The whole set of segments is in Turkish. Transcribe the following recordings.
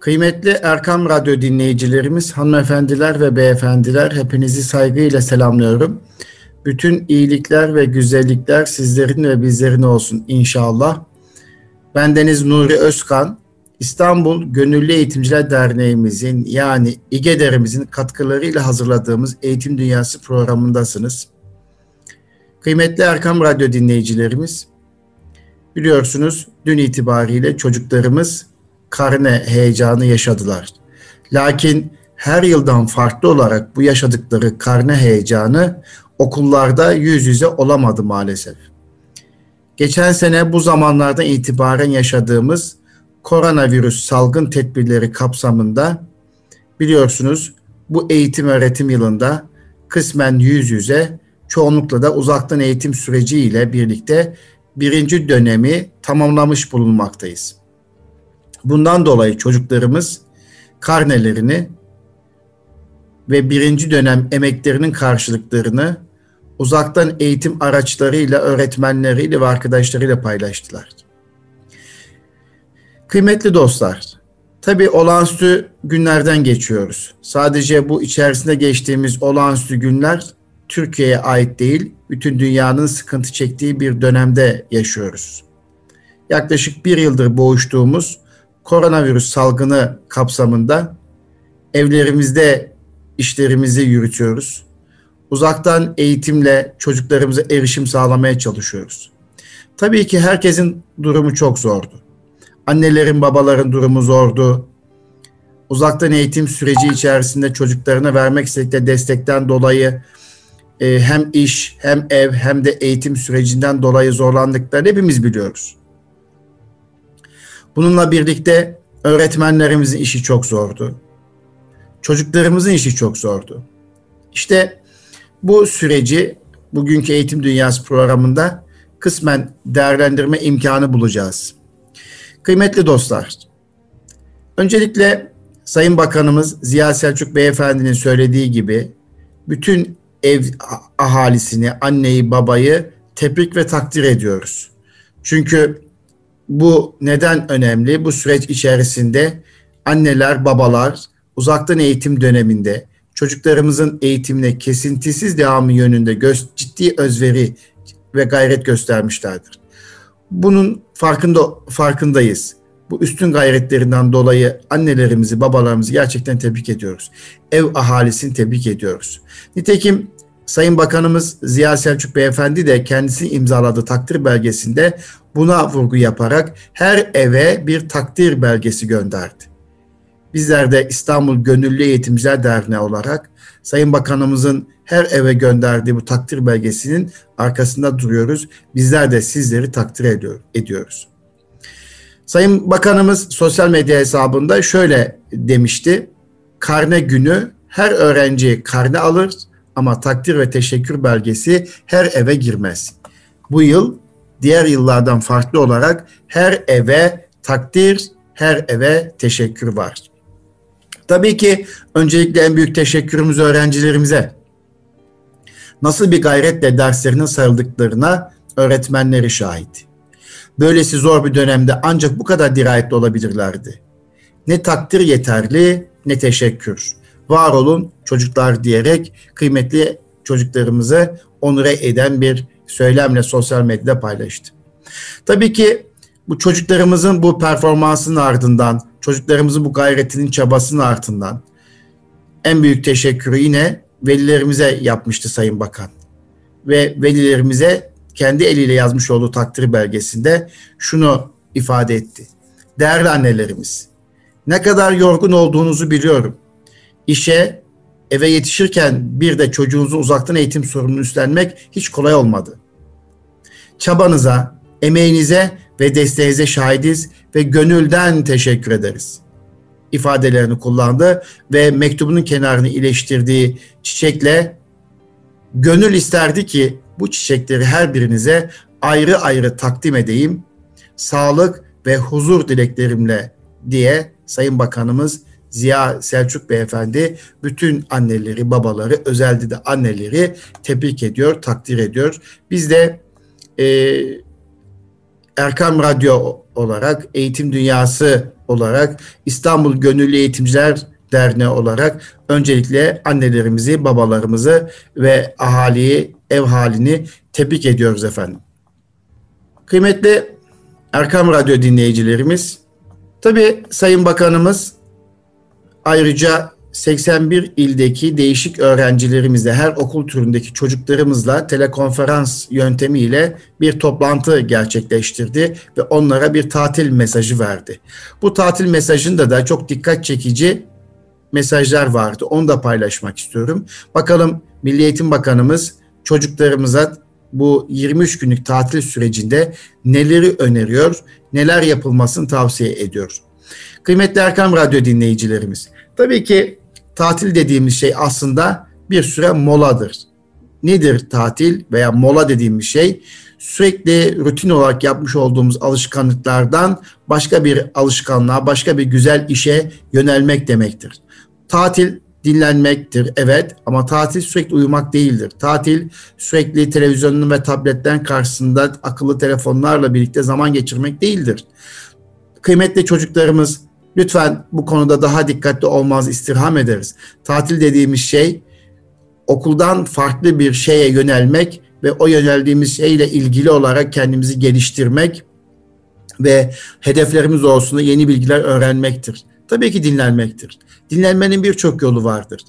Kıymetli Erkam Radyo dinleyicilerimiz, hanımefendiler ve beyefendiler hepinizi saygıyla selamlıyorum. Bütün iyilikler ve güzellikler sizlerin ve bizlerin olsun inşallah. Ben Deniz Nuri Özkan, İstanbul Gönüllü Eğitimciler Derneğimizin yani İGEDER'imizin katkılarıyla hazırladığımız Eğitim Dünyası programındasınız. Kıymetli Erkam Radyo dinleyicilerimiz, biliyorsunuz dün itibariyle çocuklarımız karne heyecanı yaşadılar. Lakin her yıldan farklı olarak bu yaşadıkları karne heyecanı okullarda yüz yüze olamadı maalesef. Geçen sene bu zamanlardan itibaren yaşadığımız koronavirüs salgın tedbirleri kapsamında biliyorsunuz bu eğitim öğretim yılında kısmen yüz yüze çoğunlukla da uzaktan eğitim süreci ile birlikte birinci dönemi tamamlamış bulunmaktayız. Bundan dolayı çocuklarımız karnelerini ve birinci dönem emeklerinin karşılıklarını uzaktan eğitim araçlarıyla, öğretmenleriyle ve arkadaşlarıyla paylaştılar. Kıymetli dostlar, tabi olağanüstü günlerden geçiyoruz. Sadece bu içerisinde geçtiğimiz olağanüstü günler Türkiye'ye ait değil, bütün dünyanın sıkıntı çektiği bir dönemde yaşıyoruz. Yaklaşık bir yıldır boğuştuğumuz koronavirüs salgını kapsamında evlerimizde işlerimizi yürütüyoruz. Uzaktan eğitimle çocuklarımıza erişim sağlamaya çalışıyoruz. Tabii ki herkesin durumu çok zordu. Annelerin, babaların durumu zordu. Uzaktan eğitim süreci içerisinde çocuklarına vermek istedikleri destekten dolayı e, hem iş, hem ev, hem de eğitim sürecinden dolayı zorlandıklarını hepimiz biliyoruz. Bununla birlikte öğretmenlerimizin işi çok zordu. Çocuklarımızın işi çok zordu. İşte bu süreci bugünkü Eğitim Dünyası programında kısmen değerlendirme imkanı bulacağız. Kıymetli dostlar, öncelikle Sayın Bakanımız Ziya Selçuk Beyefendi'nin söylediği gibi bütün ev ahalisini, anneyi, babayı tebrik ve takdir ediyoruz. Çünkü bu neden önemli? Bu süreç içerisinde anneler, babalar uzaktan eğitim döneminde çocuklarımızın eğitimine kesintisiz devamı yönünde ciddi özveri ve gayret göstermişlerdir. Bunun farkında farkındayız. Bu üstün gayretlerinden dolayı annelerimizi, babalarımızı gerçekten tebrik ediyoruz. Ev ahalisini tebrik ediyoruz. Nitekim Sayın Bakanımız Ziya Selçuk Beyefendi de kendisi imzaladığı takdir belgesinde buna vurgu yaparak her eve bir takdir belgesi gönderdi. Bizler de İstanbul Gönüllü Eğitimciler Derneği olarak Sayın Bakanımızın her eve gönderdiği bu takdir belgesinin arkasında duruyoruz. Bizler de sizleri takdir ediyor, ediyoruz. Sayın Bakanımız sosyal medya hesabında şöyle demişti. Karne günü her öğrenci karne alır ama takdir ve teşekkür belgesi her eve girmez. Bu yıl diğer yıllardan farklı olarak her eve takdir, her eve teşekkür var. Tabii ki öncelikle en büyük teşekkürümüz öğrencilerimize. Nasıl bir gayretle derslerine sarıldıklarına öğretmenleri şahit. Böylesi zor bir dönemde ancak bu kadar dirayetli olabilirlerdi. Ne takdir yeterli ne teşekkür. Var olun çocuklar diyerek kıymetli çocuklarımızı onure eden bir söylemle sosyal medyada paylaştı. Tabii ki bu çocuklarımızın bu performansının ardından, çocuklarımızın bu gayretinin çabasının ardından en büyük teşekkürü yine velilerimize yapmıştı Sayın Bakan. Ve velilerimize kendi eliyle yazmış olduğu takdir belgesinde şunu ifade etti. Değerli annelerimiz, ne kadar yorgun olduğunuzu biliyorum. İşe, eve yetişirken bir de çocuğunuzu uzaktan eğitim sorumluluğunu üstlenmek hiç kolay olmadı. Çabanıza, emeğinize ve desteğinize şahidiz ve gönülden teşekkür ederiz. ifadelerini kullandı ve mektubunun kenarını iyileştirdiği çiçekle gönül isterdi ki bu çiçekleri her birinize ayrı ayrı takdim edeyim. Sağlık ve huzur dileklerimle diye Sayın Bakanımız Ziya Selçuk Beyefendi bütün anneleri, babaları, özellikle de anneleri tebrik ediyor, takdir ediyor. Biz de e, Erkam Radyo olarak Eğitim Dünyası olarak İstanbul Gönüllü Eğitimciler Derneği olarak öncelikle annelerimizi, babalarımızı ve ahaliyi, ev halini tebrik ediyoruz efendim. Kıymetli Erkam Radyo dinleyicilerimiz, tabi Sayın Bakanımız ayrıca 81 ildeki değişik öğrencilerimizle, her okul türündeki çocuklarımızla telekonferans yöntemiyle bir toplantı gerçekleştirdi ve onlara bir tatil mesajı verdi. Bu tatil mesajında da çok dikkat çekici mesajlar vardı. Onu da paylaşmak istiyorum. Bakalım Milli Eğitim Bakanımız çocuklarımıza bu 23 günlük tatil sürecinde neleri öneriyor, neler yapılmasını tavsiye ediyor. Kıymetli Erkam Radyo dinleyicilerimiz, tabii ki tatil dediğimiz şey aslında bir süre moladır. Nedir tatil veya mola dediğimiz şey? Sürekli rutin olarak yapmış olduğumuz alışkanlıklardan başka bir alışkanlığa, başka bir güzel işe yönelmek demektir. Tatil dinlenmektir evet ama tatil sürekli uyumak değildir. Tatil sürekli televizyonun ve tabletten karşısında akıllı telefonlarla birlikte zaman geçirmek değildir. Kıymetli çocuklarımız lütfen bu konuda daha dikkatli olmaz istirham ederiz. Tatil dediğimiz şey okuldan farklı bir şeye yönelmek ve o yöneldiğimiz şeyle ilgili olarak kendimizi geliştirmek ve hedeflerimiz olsun yeni bilgiler öğrenmektir. Tabii ki dinlenmektir. Dinlenmenin birçok yolu vardır.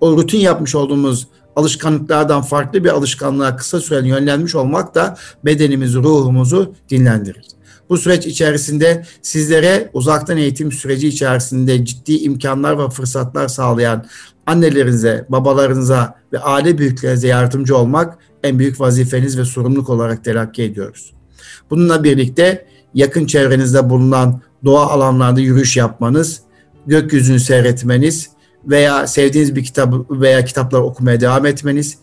O rutin yapmış olduğumuz alışkanlıklardan farklı bir alışkanlığa kısa süreli yönlenmiş olmak da bedenimizi, ruhumuzu dinlendirir. Bu süreç içerisinde sizlere uzaktan eğitim süreci içerisinde ciddi imkanlar ve fırsatlar sağlayan annelerinize, babalarınıza ve aile büyüklerinize yardımcı olmak en büyük vazifeniz ve sorumluluk olarak telakki ediyoruz. Bununla birlikte yakın çevrenizde bulunan doğa alanlarda yürüyüş yapmanız, gökyüzünü seyretmeniz veya sevdiğiniz bir kitap veya kitaplar okumaya devam etmeniz,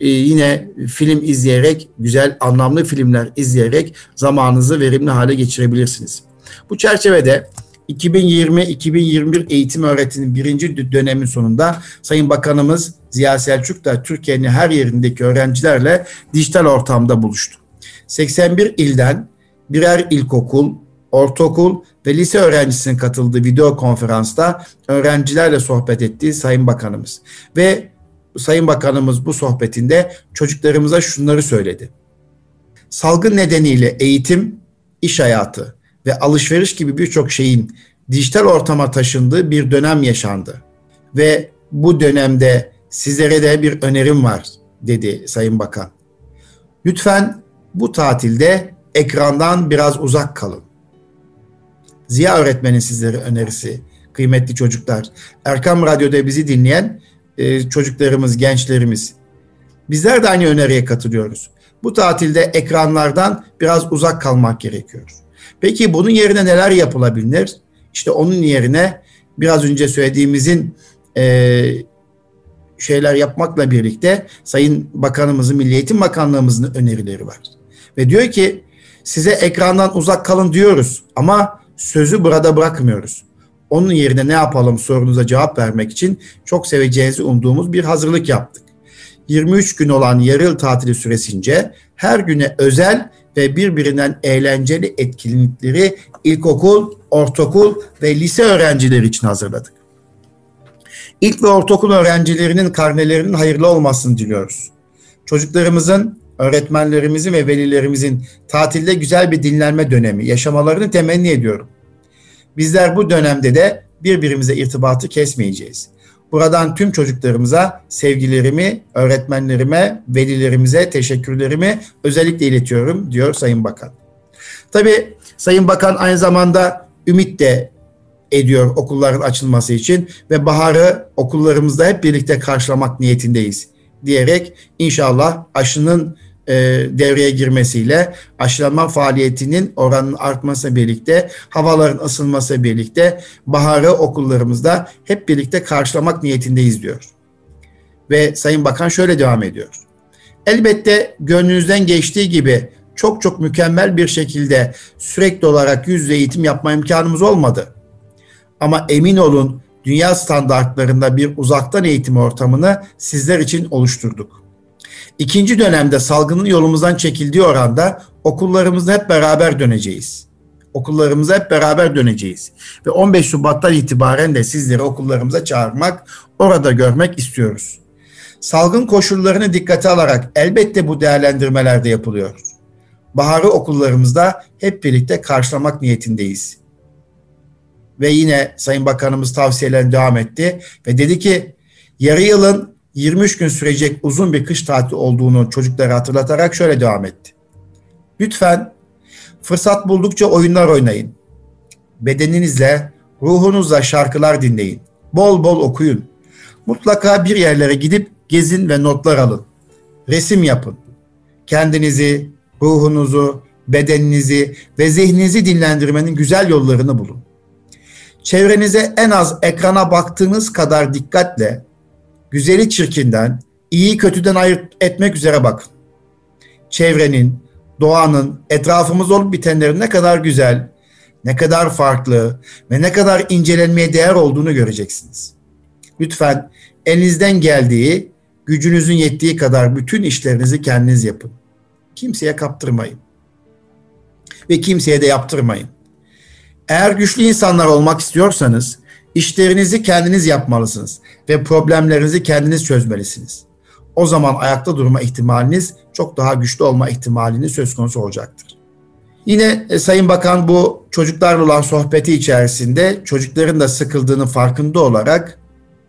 e, yine film izleyerek, güzel anlamlı filmler izleyerek zamanınızı verimli hale geçirebilirsiniz. Bu çerçevede 2020-2021 eğitim öğretiminin birinci dönemin sonunda Sayın Bakanımız Ziya Selçuk da Türkiye'nin her yerindeki öğrencilerle dijital ortamda buluştu. 81 ilden birer ilkokul, ortaokul ve lise öğrencisinin katıldığı video konferansta öğrencilerle sohbet etti Sayın Bakanımız. Ve Sayın Bakanımız bu sohbetinde çocuklarımıza şunları söyledi. Salgın nedeniyle eğitim, iş hayatı ve alışveriş gibi birçok şeyin dijital ortama taşındığı bir dönem yaşandı. Ve bu dönemde sizlere de bir önerim var dedi Sayın Bakan. Lütfen bu tatilde ekrandan biraz uzak kalın. Ziya öğretmenin sizlere önerisi kıymetli çocuklar. Erkam Radyo'da bizi dinleyen e, çocuklarımız, gençlerimiz. Bizler de aynı öneriye katılıyoruz. Bu tatilde ekranlardan biraz uzak kalmak gerekiyor. Peki bunun yerine neler yapılabilir? İşte onun yerine biraz önce söylediğimizin e, şeyler yapmakla birlikte Sayın Bakanımızın, Milli Eğitim Bakanlığımızın önerileri var. Ve diyor ki size ekrandan uzak kalın diyoruz ama sözü burada bırakmıyoruz. Onun yerine ne yapalım sorunuza cevap vermek için çok seveceğinizi umduğumuz bir hazırlık yaptık. 23 gün olan yarı yıl tatili süresince her güne özel ve birbirinden eğlenceli etkinlikleri ilkokul, ortaokul ve lise öğrencileri için hazırladık. İlk ve ortaokul öğrencilerinin karnelerinin hayırlı olmasını diliyoruz. Çocuklarımızın, öğretmenlerimizin ve velilerimizin tatilde güzel bir dinlenme dönemi yaşamalarını temenni ediyorum. Bizler bu dönemde de birbirimize irtibatı kesmeyeceğiz. Buradan tüm çocuklarımıza sevgilerimi, öğretmenlerime, velilerimize teşekkürlerimi özellikle iletiyorum diyor Sayın Bakan. Tabii Sayın Bakan aynı zamanda ümit de ediyor okulların açılması için ve baharı okullarımızda hep birlikte karşılamak niyetindeyiz diyerek inşallah aşının e, devreye girmesiyle aşılama faaliyetinin oranının artması birlikte havaların ısınması birlikte baharı okullarımızda hep birlikte karşılamak niyetindeyiz diyor. Ve Sayın Bakan şöyle devam ediyor. Elbette gönlünüzden geçtiği gibi çok çok mükemmel bir şekilde sürekli olarak yüz yüze eğitim yapma imkanımız olmadı. Ama emin olun dünya standartlarında bir uzaktan eğitim ortamını sizler için oluşturduk. İkinci dönemde salgının yolumuzdan çekildiği oranda okullarımızda hep beraber döneceğiz. Okullarımıza hep beraber döneceğiz. Ve 15 Şubat'tan itibaren de sizleri okullarımıza çağırmak, orada görmek istiyoruz. Salgın koşullarını dikkate alarak elbette bu değerlendirmeler de yapılıyor. Baharı okullarımızda hep birlikte karşılamak niyetindeyiz. Ve yine Sayın Bakanımız tavsiyelerine devam etti ve dedi ki yarı yılın 23 gün sürecek uzun bir kış tatili olduğunu çocuklara hatırlatarak şöyle devam etti. Lütfen fırsat buldukça oyunlar oynayın. Bedeninizle, ruhunuzla şarkılar dinleyin. Bol bol okuyun. Mutlaka bir yerlere gidip gezin ve notlar alın. Resim yapın. Kendinizi, ruhunuzu, bedeninizi ve zihninizi dinlendirmenin güzel yollarını bulun. Çevrenize en az ekrana baktığınız kadar dikkatle güzeli çirkinden, iyi kötüden ayırt etmek üzere bakın. Çevrenin, doğanın, etrafımız olup bitenlerin ne kadar güzel, ne kadar farklı ve ne kadar incelenmeye değer olduğunu göreceksiniz. Lütfen elinizden geldiği, gücünüzün yettiği kadar bütün işlerinizi kendiniz yapın. Kimseye kaptırmayın. Ve kimseye de yaptırmayın. Eğer güçlü insanlar olmak istiyorsanız işlerinizi kendiniz yapmalısınız ve problemlerinizi kendiniz çözmelisiniz. O zaman ayakta durma ihtimaliniz çok daha güçlü olma ihtimaliniz söz konusu olacaktır. Yine e, Sayın Bakan bu çocuklarla olan sohbeti içerisinde çocukların da sıkıldığını farkında olarak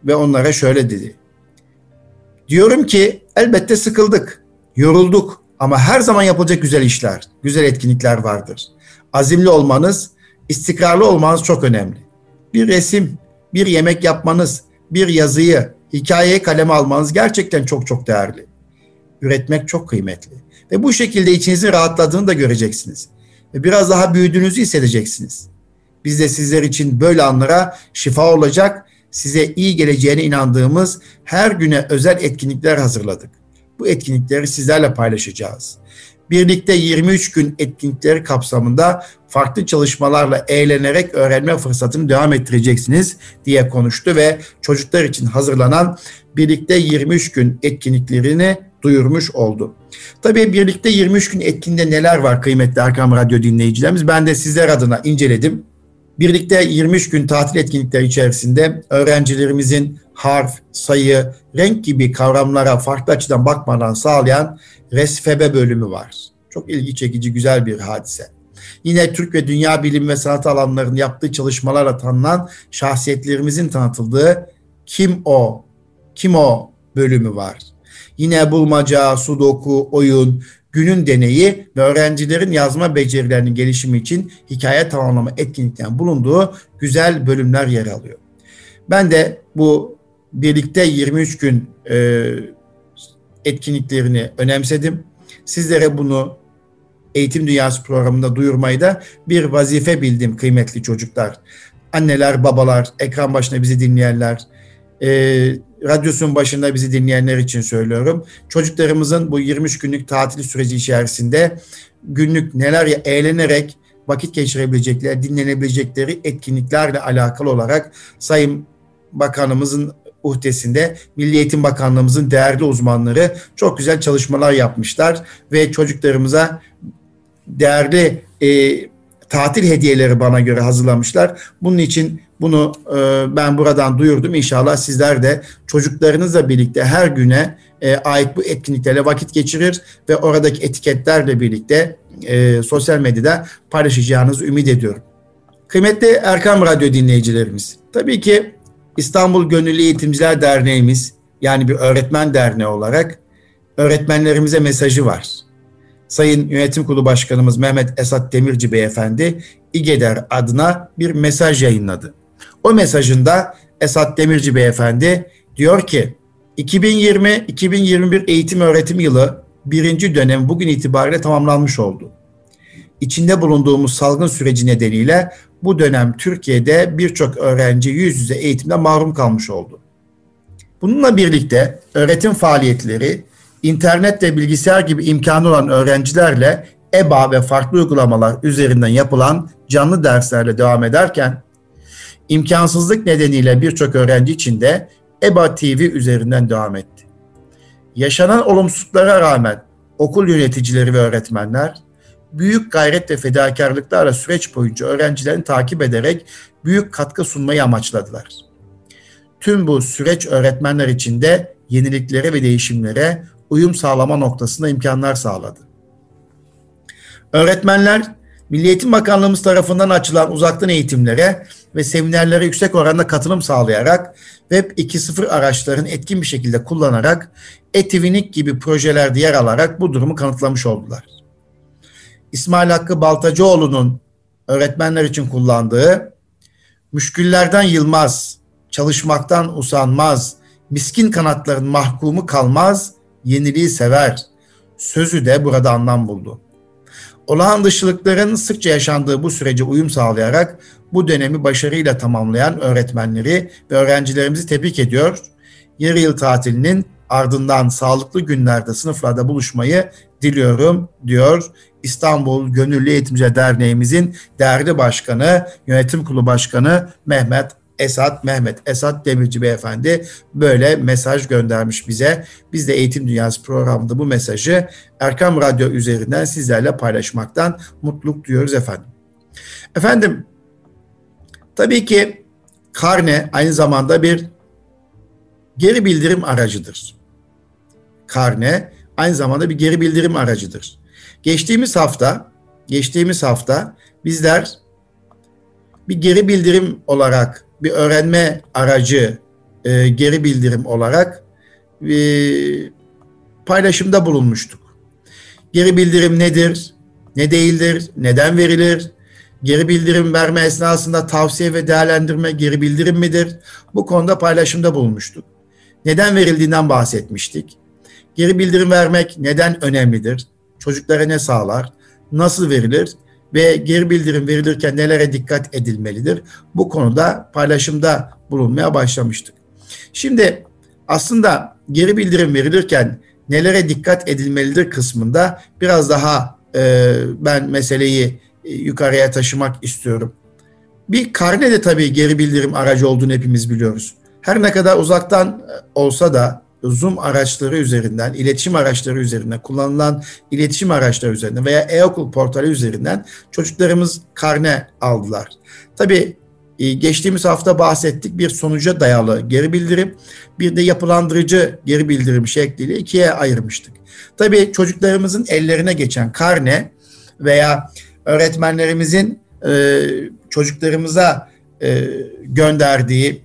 ve onlara şöyle dedi. Diyorum ki elbette sıkıldık, yorulduk ama her zaman yapılacak güzel işler, güzel etkinlikler vardır. Azimli olmanız, istikrarlı olmanız çok önemli. Bir resim, bir yemek yapmanız, bir yazıyı, hikayeyi kaleme almanız gerçekten çok çok değerli. Üretmek çok kıymetli. Ve bu şekilde içinizin rahatladığını da göreceksiniz. Ve biraz daha büyüdüğünüzü hissedeceksiniz. Biz de sizler için böyle anlara şifa olacak, size iyi geleceğine inandığımız her güne özel etkinlikler hazırladık. Bu etkinlikleri sizlerle paylaşacağız. Birlikte 23 gün etkinlikleri kapsamında farklı çalışmalarla eğlenerek öğrenme fırsatını devam ettireceksiniz diye konuştu ve çocuklar için hazırlanan birlikte 23 gün etkinliklerini duyurmuş oldu. Tabii birlikte 23 gün etkinliğinde neler var kıymetli Erkam Radyo dinleyicilerimiz ben de sizler adına inceledim. Birlikte 23 gün tatil etkinlikleri içerisinde öğrencilerimizin harf, sayı, renk gibi kavramlara farklı açıdan bakmadan sağlayan resfebe bölümü var. Çok ilgi çekici, güzel bir hadise. Yine Türk ve dünya bilim ve sanat alanlarının yaptığı çalışmalarla tanınan şahsiyetlerimizin tanıtıldığı Kim O, Kim O bölümü var. Yine bulmaca, sudoku, oyun, günün deneyi ve öğrencilerin yazma becerilerinin gelişimi için hikaye tamamlama etkinlikten bulunduğu güzel bölümler yer alıyor. Ben de bu birlikte 23 gün e, etkinliklerini önemsedim. Sizlere bunu Eğitim Dünyası programında duyurmayı da bir vazife bildim kıymetli çocuklar. Anneler, babalar, ekran başında bizi dinleyenler, e, radyosun başında bizi dinleyenler için söylüyorum. Çocuklarımızın bu 23 günlük tatil süreci içerisinde günlük neler eğlenerek vakit geçirebilecekleri, dinlenebilecekleri etkinliklerle alakalı olarak Sayın Bakanımızın uhdesinde Milli Eğitim Bakanlığımızın değerli uzmanları çok güzel çalışmalar yapmışlar ve çocuklarımıza değerli e, tatil hediyeleri bana göre hazırlamışlar. Bunun için bunu e, ben buradan duyurdum. İnşallah sizler de çocuklarınızla birlikte her güne e, ait bu etkinliklerle vakit geçirir ve oradaki etiketlerle birlikte e, sosyal medyada paylaşacağınızı ümit ediyorum. Kıymetli Erkam Radyo dinleyicilerimiz, tabii ki İstanbul Gönüllü Eğitimciler Derneğimiz yani bir öğretmen derneği olarak öğretmenlerimize mesajı var. Sayın Yönetim Kurulu Başkanımız Mehmet Esat Demirci Beyefendi İGEDER adına bir mesaj yayınladı. O mesajında Esat Demirci Beyefendi diyor ki 2020-2021 eğitim öğretim yılı birinci dönem bugün itibariyle tamamlanmış oldu. İçinde bulunduğumuz salgın süreci nedeniyle bu dönem Türkiye'de birçok öğrenci yüz yüze eğitimde mahrum kalmış oldu. Bununla birlikte öğretim faaliyetleri internet ve bilgisayar gibi imkanı olan öğrencilerle EBA ve farklı uygulamalar üzerinden yapılan canlı derslerle devam ederken imkansızlık nedeniyle birçok öğrenci için de EBA TV üzerinden devam etti. Yaşanan olumsuzluklara rağmen okul yöneticileri ve öğretmenler büyük gayret ve fedakarlıklarla süreç boyunca öğrencilerini takip ederek büyük katkı sunmayı amaçladılar. Tüm bu süreç öğretmenler için de yeniliklere ve değişimlere uyum sağlama noktasında imkanlar sağladı. Öğretmenler Milli Eğitim Bakanlığımız tarafından açılan uzaktan eğitimlere ve seminerlere yüksek oranda katılım sağlayarak Web 2.0 araçların etkin bir şekilde kullanarak Etivinik gibi projelerde yer alarak bu durumu kanıtlamış oldular. İsmail Hakkı Baltacıoğlu'nun öğretmenler için kullandığı müşküllerden yılmaz, çalışmaktan usanmaz, miskin kanatların mahkumu kalmaz, yeniliği sever. Sözü de burada anlam buldu. Olağan dışılıkların sıkça yaşandığı bu sürece uyum sağlayarak bu dönemi başarıyla tamamlayan öğretmenleri ve öğrencilerimizi tebrik ediyor. Yarı yıl tatilinin ardından sağlıklı günlerde sınıflarda buluşmayı diliyorum diyor İstanbul Gönüllü Eğitimci Derneğimizin değerli başkanı, yönetim kurulu başkanı Mehmet Esat Mehmet Esat Demirci Beyefendi böyle mesaj göndermiş bize. Biz de Eğitim Dünyası programında bu mesajı Erkam Radyo üzerinden sizlerle paylaşmaktan mutluluk duyuyoruz efendim. Efendim tabii ki karne aynı zamanda bir geri bildirim aracıdır. Karne aynı zamanda bir geri bildirim aracıdır. Geçtiğimiz hafta, geçtiğimiz hafta bizler bir geri bildirim olarak bir öğrenme aracı e, geri bildirim olarak e, paylaşımda bulunmuştuk. Geri bildirim nedir? Ne değildir? Neden verilir? Geri bildirim verme esnasında tavsiye ve değerlendirme geri bildirim midir? Bu konuda paylaşımda bulunmuştuk. Neden verildiğinden bahsetmiştik. Geri bildirim vermek neden önemlidir? Çocuklara ne sağlar? Nasıl verilir? ve geri bildirim verilirken nelere dikkat edilmelidir? Bu konuda paylaşımda bulunmaya başlamıştık. Şimdi aslında geri bildirim verilirken nelere dikkat edilmelidir kısmında biraz daha e, ben meseleyi yukarıya taşımak istiyorum. Bir karne de tabii geri bildirim aracı olduğunu hepimiz biliyoruz. Her ne kadar uzaktan olsa da Zoom araçları üzerinden, iletişim araçları üzerinden, kullanılan iletişim araçları üzerinden veya e-okul portali üzerinden çocuklarımız karne aldılar. Tabii e, geçtiğimiz hafta bahsettik bir sonuca dayalı geri bildirim, bir de yapılandırıcı geri bildirim şekliyle ikiye ayırmıştık. Tabii çocuklarımızın ellerine geçen karne veya öğretmenlerimizin e, çocuklarımıza e, gönderdiği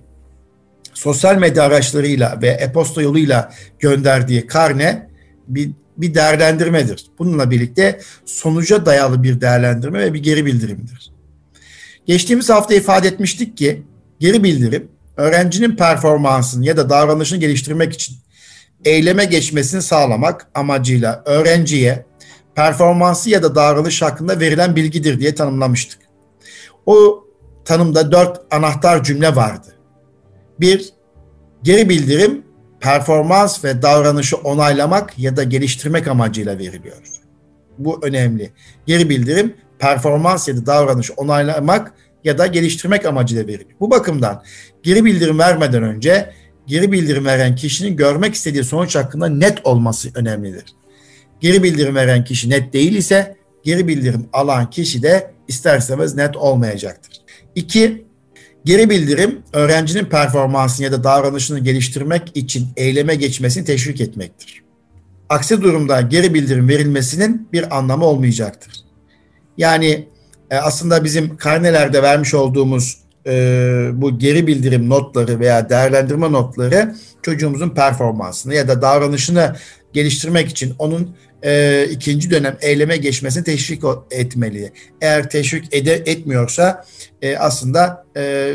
sosyal medya araçlarıyla ve e-posta yoluyla gönderdiği karne bir, bir değerlendirmedir. Bununla birlikte sonuca dayalı bir değerlendirme ve bir geri bildirimdir. Geçtiğimiz hafta ifade etmiştik ki geri bildirim öğrencinin performansını ya da davranışını geliştirmek için eyleme geçmesini sağlamak amacıyla öğrenciye performansı ya da davranış hakkında verilen bilgidir diye tanımlamıştık. O tanımda dört anahtar cümle vardı. Bir, geri bildirim performans ve davranışı onaylamak ya da geliştirmek amacıyla veriliyor. Bu önemli. Geri bildirim performans ya da davranış onaylamak ya da geliştirmek amacıyla veriliyor. Bu bakımdan geri bildirim vermeden önce geri bildirim veren kişinin görmek istediği sonuç hakkında net olması önemlidir. Geri bildirim veren kişi net değil ise geri bildirim alan kişi de isterseniz net olmayacaktır. İki, Geri bildirim öğrencinin performansını ya da davranışını geliştirmek için eyleme geçmesini teşvik etmektir. Aksi durumda geri bildirim verilmesinin bir anlamı olmayacaktır. Yani e, aslında bizim karnelerde vermiş olduğumuz e, bu geri bildirim notları veya değerlendirme notları çocuğumuzun performansını ya da davranışını geliştirmek için onun e, ikinci dönem eyleme geçmesini teşvik etmeli. Eğer teşvik ede, etmiyorsa e, aslında e,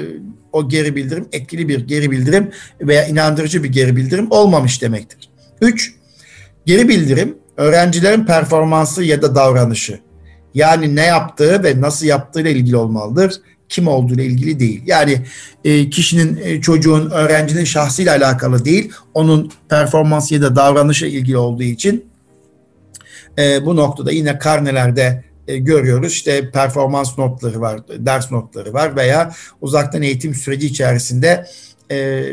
o geri bildirim etkili bir geri bildirim veya inandırıcı bir geri bildirim olmamış demektir. Üç, geri bildirim öğrencilerin performansı ya da davranışı. Yani ne yaptığı ve nasıl yaptığı ile ilgili olmalıdır. Kim olduğu ile ilgili değil. Yani e, kişinin, e, çocuğun, öğrencinin şahsıyla alakalı değil. Onun performansı ya da davranışı ilgili olduğu için e, bu noktada yine karnelerde e, görüyoruz. İşte performans notları var, ders notları var veya uzaktan eğitim süreci içerisinde e,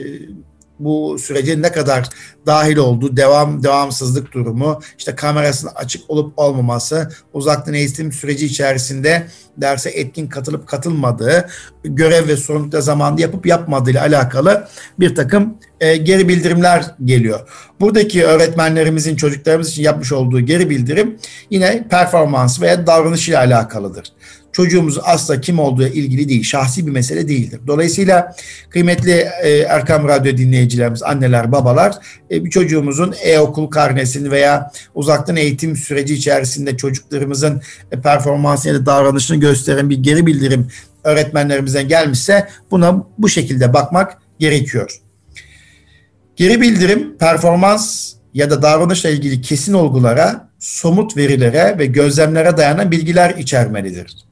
bu sürece ne kadar dahil oldu, devam devamsızlık durumu, işte kamerasının açık olup olmaması, uzaktan eğitim süreci içerisinde derse etkin katılıp katılmadığı, görev ve sorumlulukta zamanında yapıp yapmadığı ile alakalı bir takım e, geri bildirimler geliyor. Buradaki öğretmenlerimizin çocuklarımız için yapmış olduğu geri bildirim yine performans veya davranış ile alakalıdır çocuğumuz asla kim olduğu ilgili değil, şahsi bir mesele değildir. Dolayısıyla kıymetli e, Erkam Radyo dinleyicilerimiz, anneler, babalar e, bir çocuğumuzun e-okul karnesini veya uzaktan eğitim süreci içerisinde çocuklarımızın e, performansını ya da davranışını gösteren bir geri bildirim öğretmenlerimizden gelmişse buna bu şekilde bakmak gerekiyor. Geri bildirim performans ya da davranışla ilgili kesin olgulara, somut verilere ve gözlemlere dayanan bilgiler içermelidir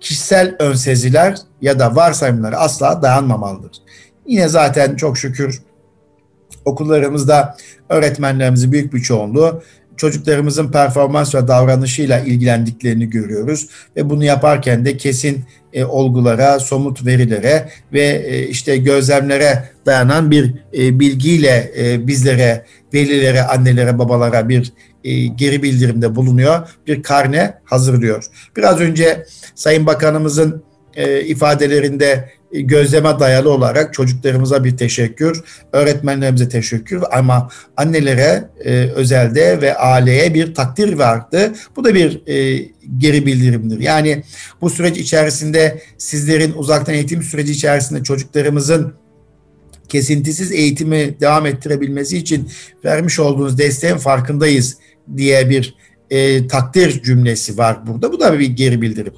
kişisel önseziler ya da varsayımlara asla dayanmamalıdır. Yine zaten çok şükür okullarımızda öğretmenlerimizin büyük bir çoğunluğu çocuklarımızın performans ve davranışıyla ilgilendiklerini görüyoruz ve bunu yaparken de kesin e, olgulara, somut verilere ve e, işte gözlemlere dayanan bir e, bilgiyle e, bizlere, velilere, annelere, babalara bir e, geri bildirimde bulunuyor. Bir karne hazırlıyor. Biraz önce Sayın Bakanımızın e, ifadelerinde gözleme dayalı olarak çocuklarımıza bir teşekkür, öğretmenlerimize teşekkür ama annelere e, özelde ve aileye bir takdir vardı. Bu da bir e, geri bildirimdir. Yani bu süreç içerisinde sizlerin uzaktan eğitim süreci içerisinde çocuklarımızın kesintisiz eğitimi devam ettirebilmesi için vermiş olduğunuz desteğin farkındayız diye bir e, takdir cümlesi var burada. Bu da bir geri bildirim.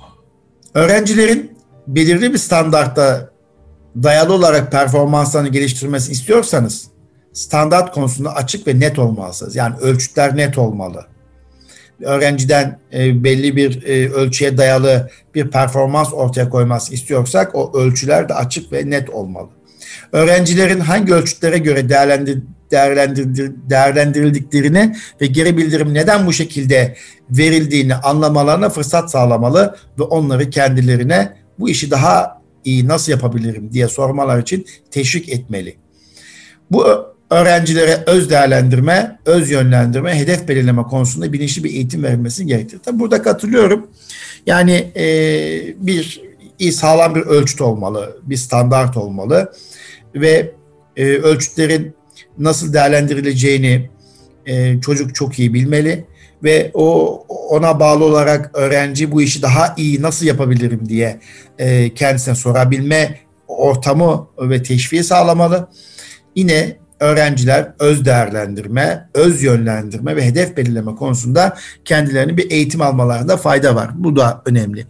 Öğrencilerin belirli bir standartta dayalı olarak performanslarını geliştirmesini istiyorsanız standart konusunda açık ve net olmalısınız. Yani ölçütler net olmalı. Öğrenciden e, belli bir e, ölçüye dayalı bir performans ortaya koyması istiyorsak o ölçüler de açık ve net olmalı. Öğrencilerin hangi ölçütlere göre değerlendir, değerlendir, değerlendirildiklerini ve geri bildirim neden bu şekilde verildiğini anlamalarına fırsat sağlamalı ve onları kendilerine bu işi daha iyi nasıl yapabilirim diye sormalar için teşvik etmeli. Bu öğrencilere öz değerlendirme, öz yönlendirme, hedef belirleme konusunda bilinçli bir eğitim verilmesi gerektir. Tabi burada katılıyorum. Yani e, bir iyi sağlam bir ölçüt olmalı, bir standart olmalı ve e, ölçütlerin nasıl değerlendirileceğini e, çocuk çok iyi bilmeli ve o ona bağlı olarak öğrenci bu işi daha iyi nasıl yapabilirim diye e, kendisine sorabilme ortamı ve teşviği sağlamalı. Yine öğrenciler öz değerlendirme, öz yönlendirme ve hedef belirleme konusunda kendilerini bir eğitim almalarında fayda var. Bu da önemli.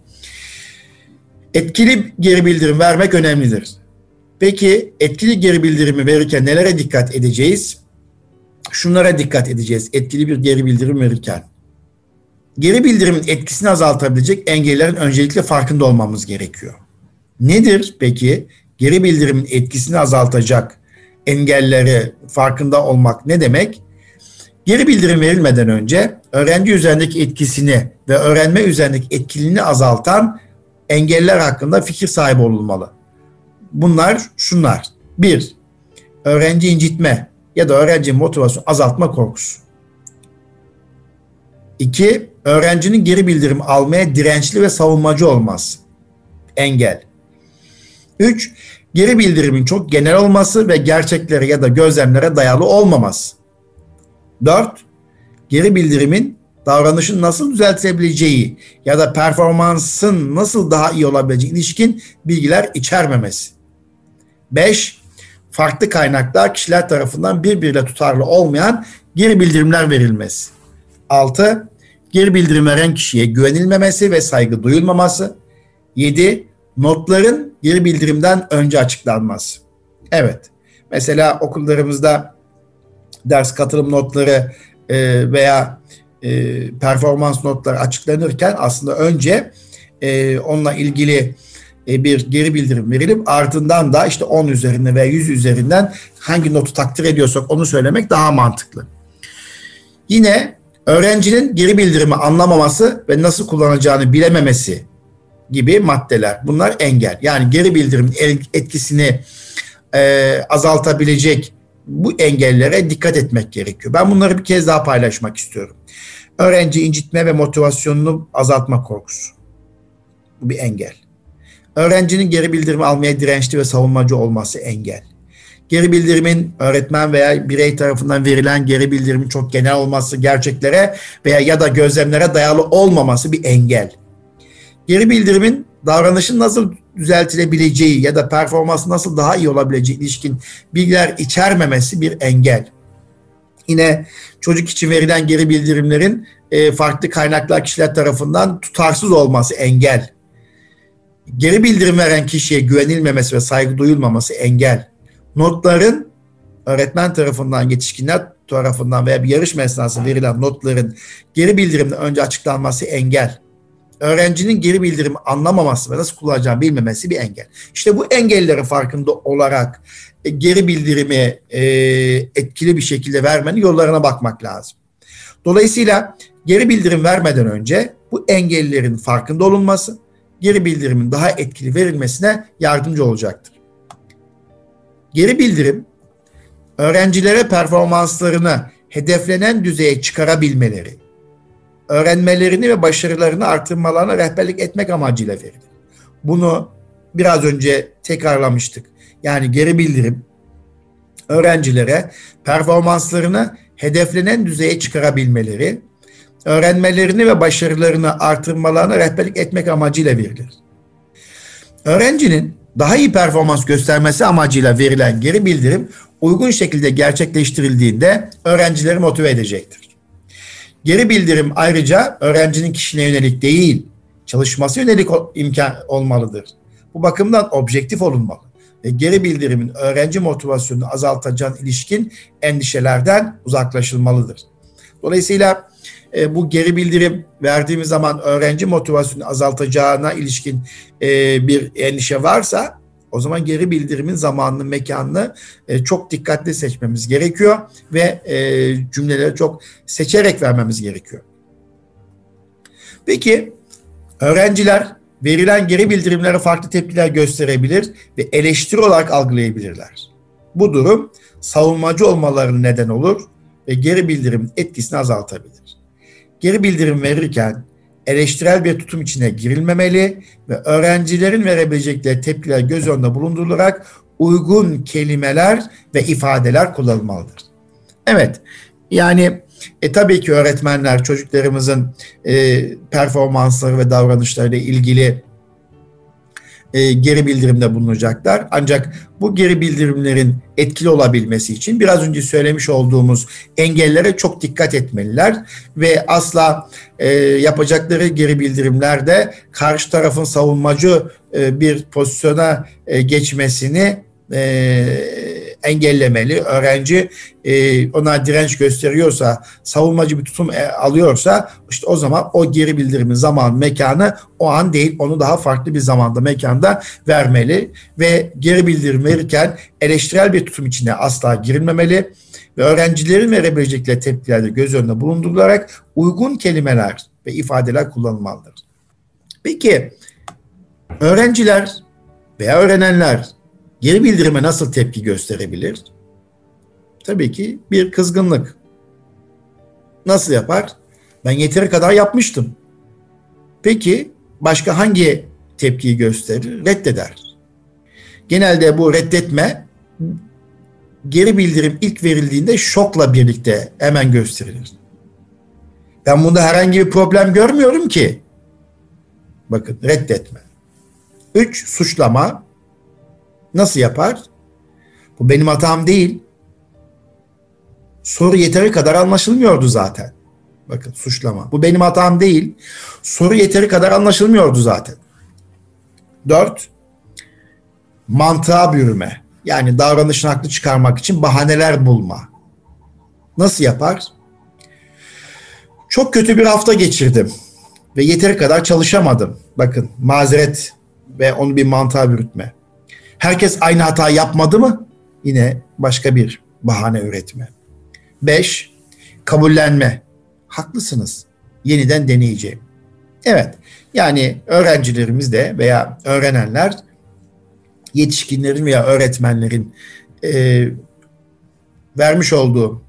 Etkili geri bildirim vermek önemlidir. Peki etkili geri bildirimi verirken nelere dikkat edeceğiz? Şunlara dikkat edeceğiz etkili bir geri bildirim verirken. Geri bildirimin etkisini azaltabilecek engellerin öncelikle farkında olmamız gerekiyor. Nedir peki geri bildirimin etkisini azaltacak engelleri farkında olmak ne demek? Geri bildirim verilmeden önce öğrenci üzerindeki etkisini ve öğrenme üzerindeki etkiliğini azaltan engeller hakkında fikir sahibi olunmalı. Bunlar şunlar. Bir, öğrenci incitme ya da öğrenci motivasyon azaltma korkusu. İki, öğrencinin geri bildirim almaya dirençli ve savunmacı olması. Engel. Üç, geri bildirimin çok genel olması ve gerçeklere ya da gözlemlere dayalı olmaması. Dört, geri bildirimin davranışın nasıl düzeltilebileceği ya da performansın nasıl daha iyi olabileceği ilişkin bilgiler içermemesi. 5. Farklı kaynaklar kişiler tarafından birbiriyle tutarlı olmayan geri bildirimler verilmesi. 6. Geri bildirim veren kişiye güvenilmemesi ve saygı duyulmaması. 7. Notların geri bildirimden önce açıklanması. Evet. Mesela okullarımızda ders katılım notları e, veya e, performans notları açıklanırken aslında önce e, onunla ilgili bir geri bildirim verilip ardından da işte 10 üzerinde veya 100 üzerinden hangi notu takdir ediyorsak onu söylemek daha mantıklı. Yine öğrencinin geri bildirimi anlamaması ve nasıl kullanacağını bilememesi gibi maddeler. Bunlar engel. Yani geri bildirimin etkisini e, azaltabilecek bu engellere dikkat etmek gerekiyor. Ben bunları bir kez daha paylaşmak istiyorum. Öğrenci incitme ve motivasyonunu azaltma korkusu. Bu bir engel. Öğrencinin geri bildirimi almaya dirençli ve savunmacı olması engel. Geri bildirimin öğretmen veya birey tarafından verilen geri bildirimin çok genel olması, gerçeklere veya ya da gözlemlere dayalı olmaması bir engel. Geri bildirimin davranışın nasıl düzeltilebileceği ya da performansı nasıl daha iyi olabileceği ilişkin bilgiler içermemesi bir engel. Yine çocuk için verilen geri bildirimlerin e, farklı kaynaklar kişiler tarafından tutarsız olması engel. Geri bildirim veren kişiye güvenilmemesi ve saygı duyulmaması engel. Notların öğretmen tarafından, yetişkinler tarafından veya bir yarışma esnasında verilen notların geri bildirimden önce açıklanması engel öğrencinin geri bildirimi anlamaması ve nasıl kullanacağını bilmemesi bir engel. İşte bu engellerin farkında olarak e, geri bildirimi e, etkili bir şekilde vermenin yollarına bakmak lazım. Dolayısıyla geri bildirim vermeden önce bu engellerin farkında olunması, geri bildirimin daha etkili verilmesine yardımcı olacaktır. Geri bildirim, öğrencilere performanslarını hedeflenen düzeye çıkarabilmeleri, öğrenmelerini ve başarılarını artırmalarına rehberlik etmek amacıyla verilir. Bunu biraz önce tekrarlamıştık. Yani geri bildirim öğrencilere performanslarını hedeflenen düzeye çıkarabilmeleri, öğrenmelerini ve başarılarını artırmalarına rehberlik etmek amacıyla verilir. Öğrencinin daha iyi performans göstermesi amacıyla verilen geri bildirim uygun şekilde gerçekleştirildiğinde öğrencileri motive edecektir. Geri bildirim ayrıca öğrencinin kişiliğine yönelik değil, çalışması yönelik imkan olmalıdır. Bu bakımdan objektif olunmalı ve geri bildirimin öğrenci motivasyonunu azaltacağın ilişkin endişelerden uzaklaşılmalıdır. Dolayısıyla e, bu geri bildirim verdiğimiz zaman öğrenci motivasyonu azaltacağına ilişkin e, bir endişe varsa o zaman geri bildirimin zamanını, mekanını e, çok dikkatli seçmemiz gerekiyor ve e, cümleleri çok seçerek vermemiz gerekiyor. Peki öğrenciler verilen geri bildirimlere farklı tepkiler gösterebilir ve eleştiri olarak algılayabilirler. Bu durum savunmacı olmalarının neden olur ve geri bildirim etkisini azaltabilir. Geri bildirim verirken eleştirel bir tutum içine girilmemeli ve öğrencilerin verebilecekleri tepkiler göz önünde bulundurularak uygun kelimeler ve ifadeler kullanılmalıdır. Evet, yani e, tabii ki öğretmenler çocuklarımızın e, performansları ve davranışlarıyla ilgili e, geri bildirimde bulunacaklar. Ancak bu geri bildirimlerin etkili olabilmesi için biraz önce söylemiş olduğumuz engellere çok dikkat etmeliler ve asla e, yapacakları geri bildirimlerde karşı tarafın savunmacı e, bir pozisyona e, geçmesini e, engellemeli. Öğrenci e, ona direnç gösteriyorsa, savunmacı bir tutum e, alıyorsa işte o zaman o geri bildirimin zaman mekanı o an değil onu daha farklı bir zamanda mekanda vermeli ve geri bildirim verirken eleştirel bir tutum içine asla girilmemeli ve öğrencilerin verebilecekleri tepkilerde göz önünde bulundurularak uygun kelimeler ve ifadeler kullanılmalıdır. Peki öğrenciler veya öğrenenler geri bildirime nasıl tepki gösterebilir? Tabii ki bir kızgınlık. Nasıl yapar? Ben yeteri kadar yapmıştım. Peki başka hangi tepkiyi gösterir? Reddeder. Genelde bu reddetme geri bildirim ilk verildiğinde şokla birlikte hemen gösterilir. Ben bunda herhangi bir problem görmüyorum ki. Bakın reddetme. Üç, suçlama. Nasıl yapar? Bu benim hatam değil. Soru yeteri kadar anlaşılmıyordu zaten. Bakın suçlama. Bu benim hatam değil. Soru yeteri kadar anlaşılmıyordu zaten. Dört, mantığa bürüme. Yani davranışın haklı çıkarmak için bahaneler bulma. Nasıl yapar? Çok kötü bir hafta geçirdim ve yeteri kadar çalışamadım. Bakın mazeret ve onu bir mantığa bürütme. Herkes aynı hata yapmadı mı? Yine başka bir bahane üretme. Beş, kabullenme. Haklısınız. Yeniden deneyeceğim. Evet, yani öğrencilerimiz de veya öğrenenler yetişkinlerin veya öğretmenlerin e, vermiş olduğu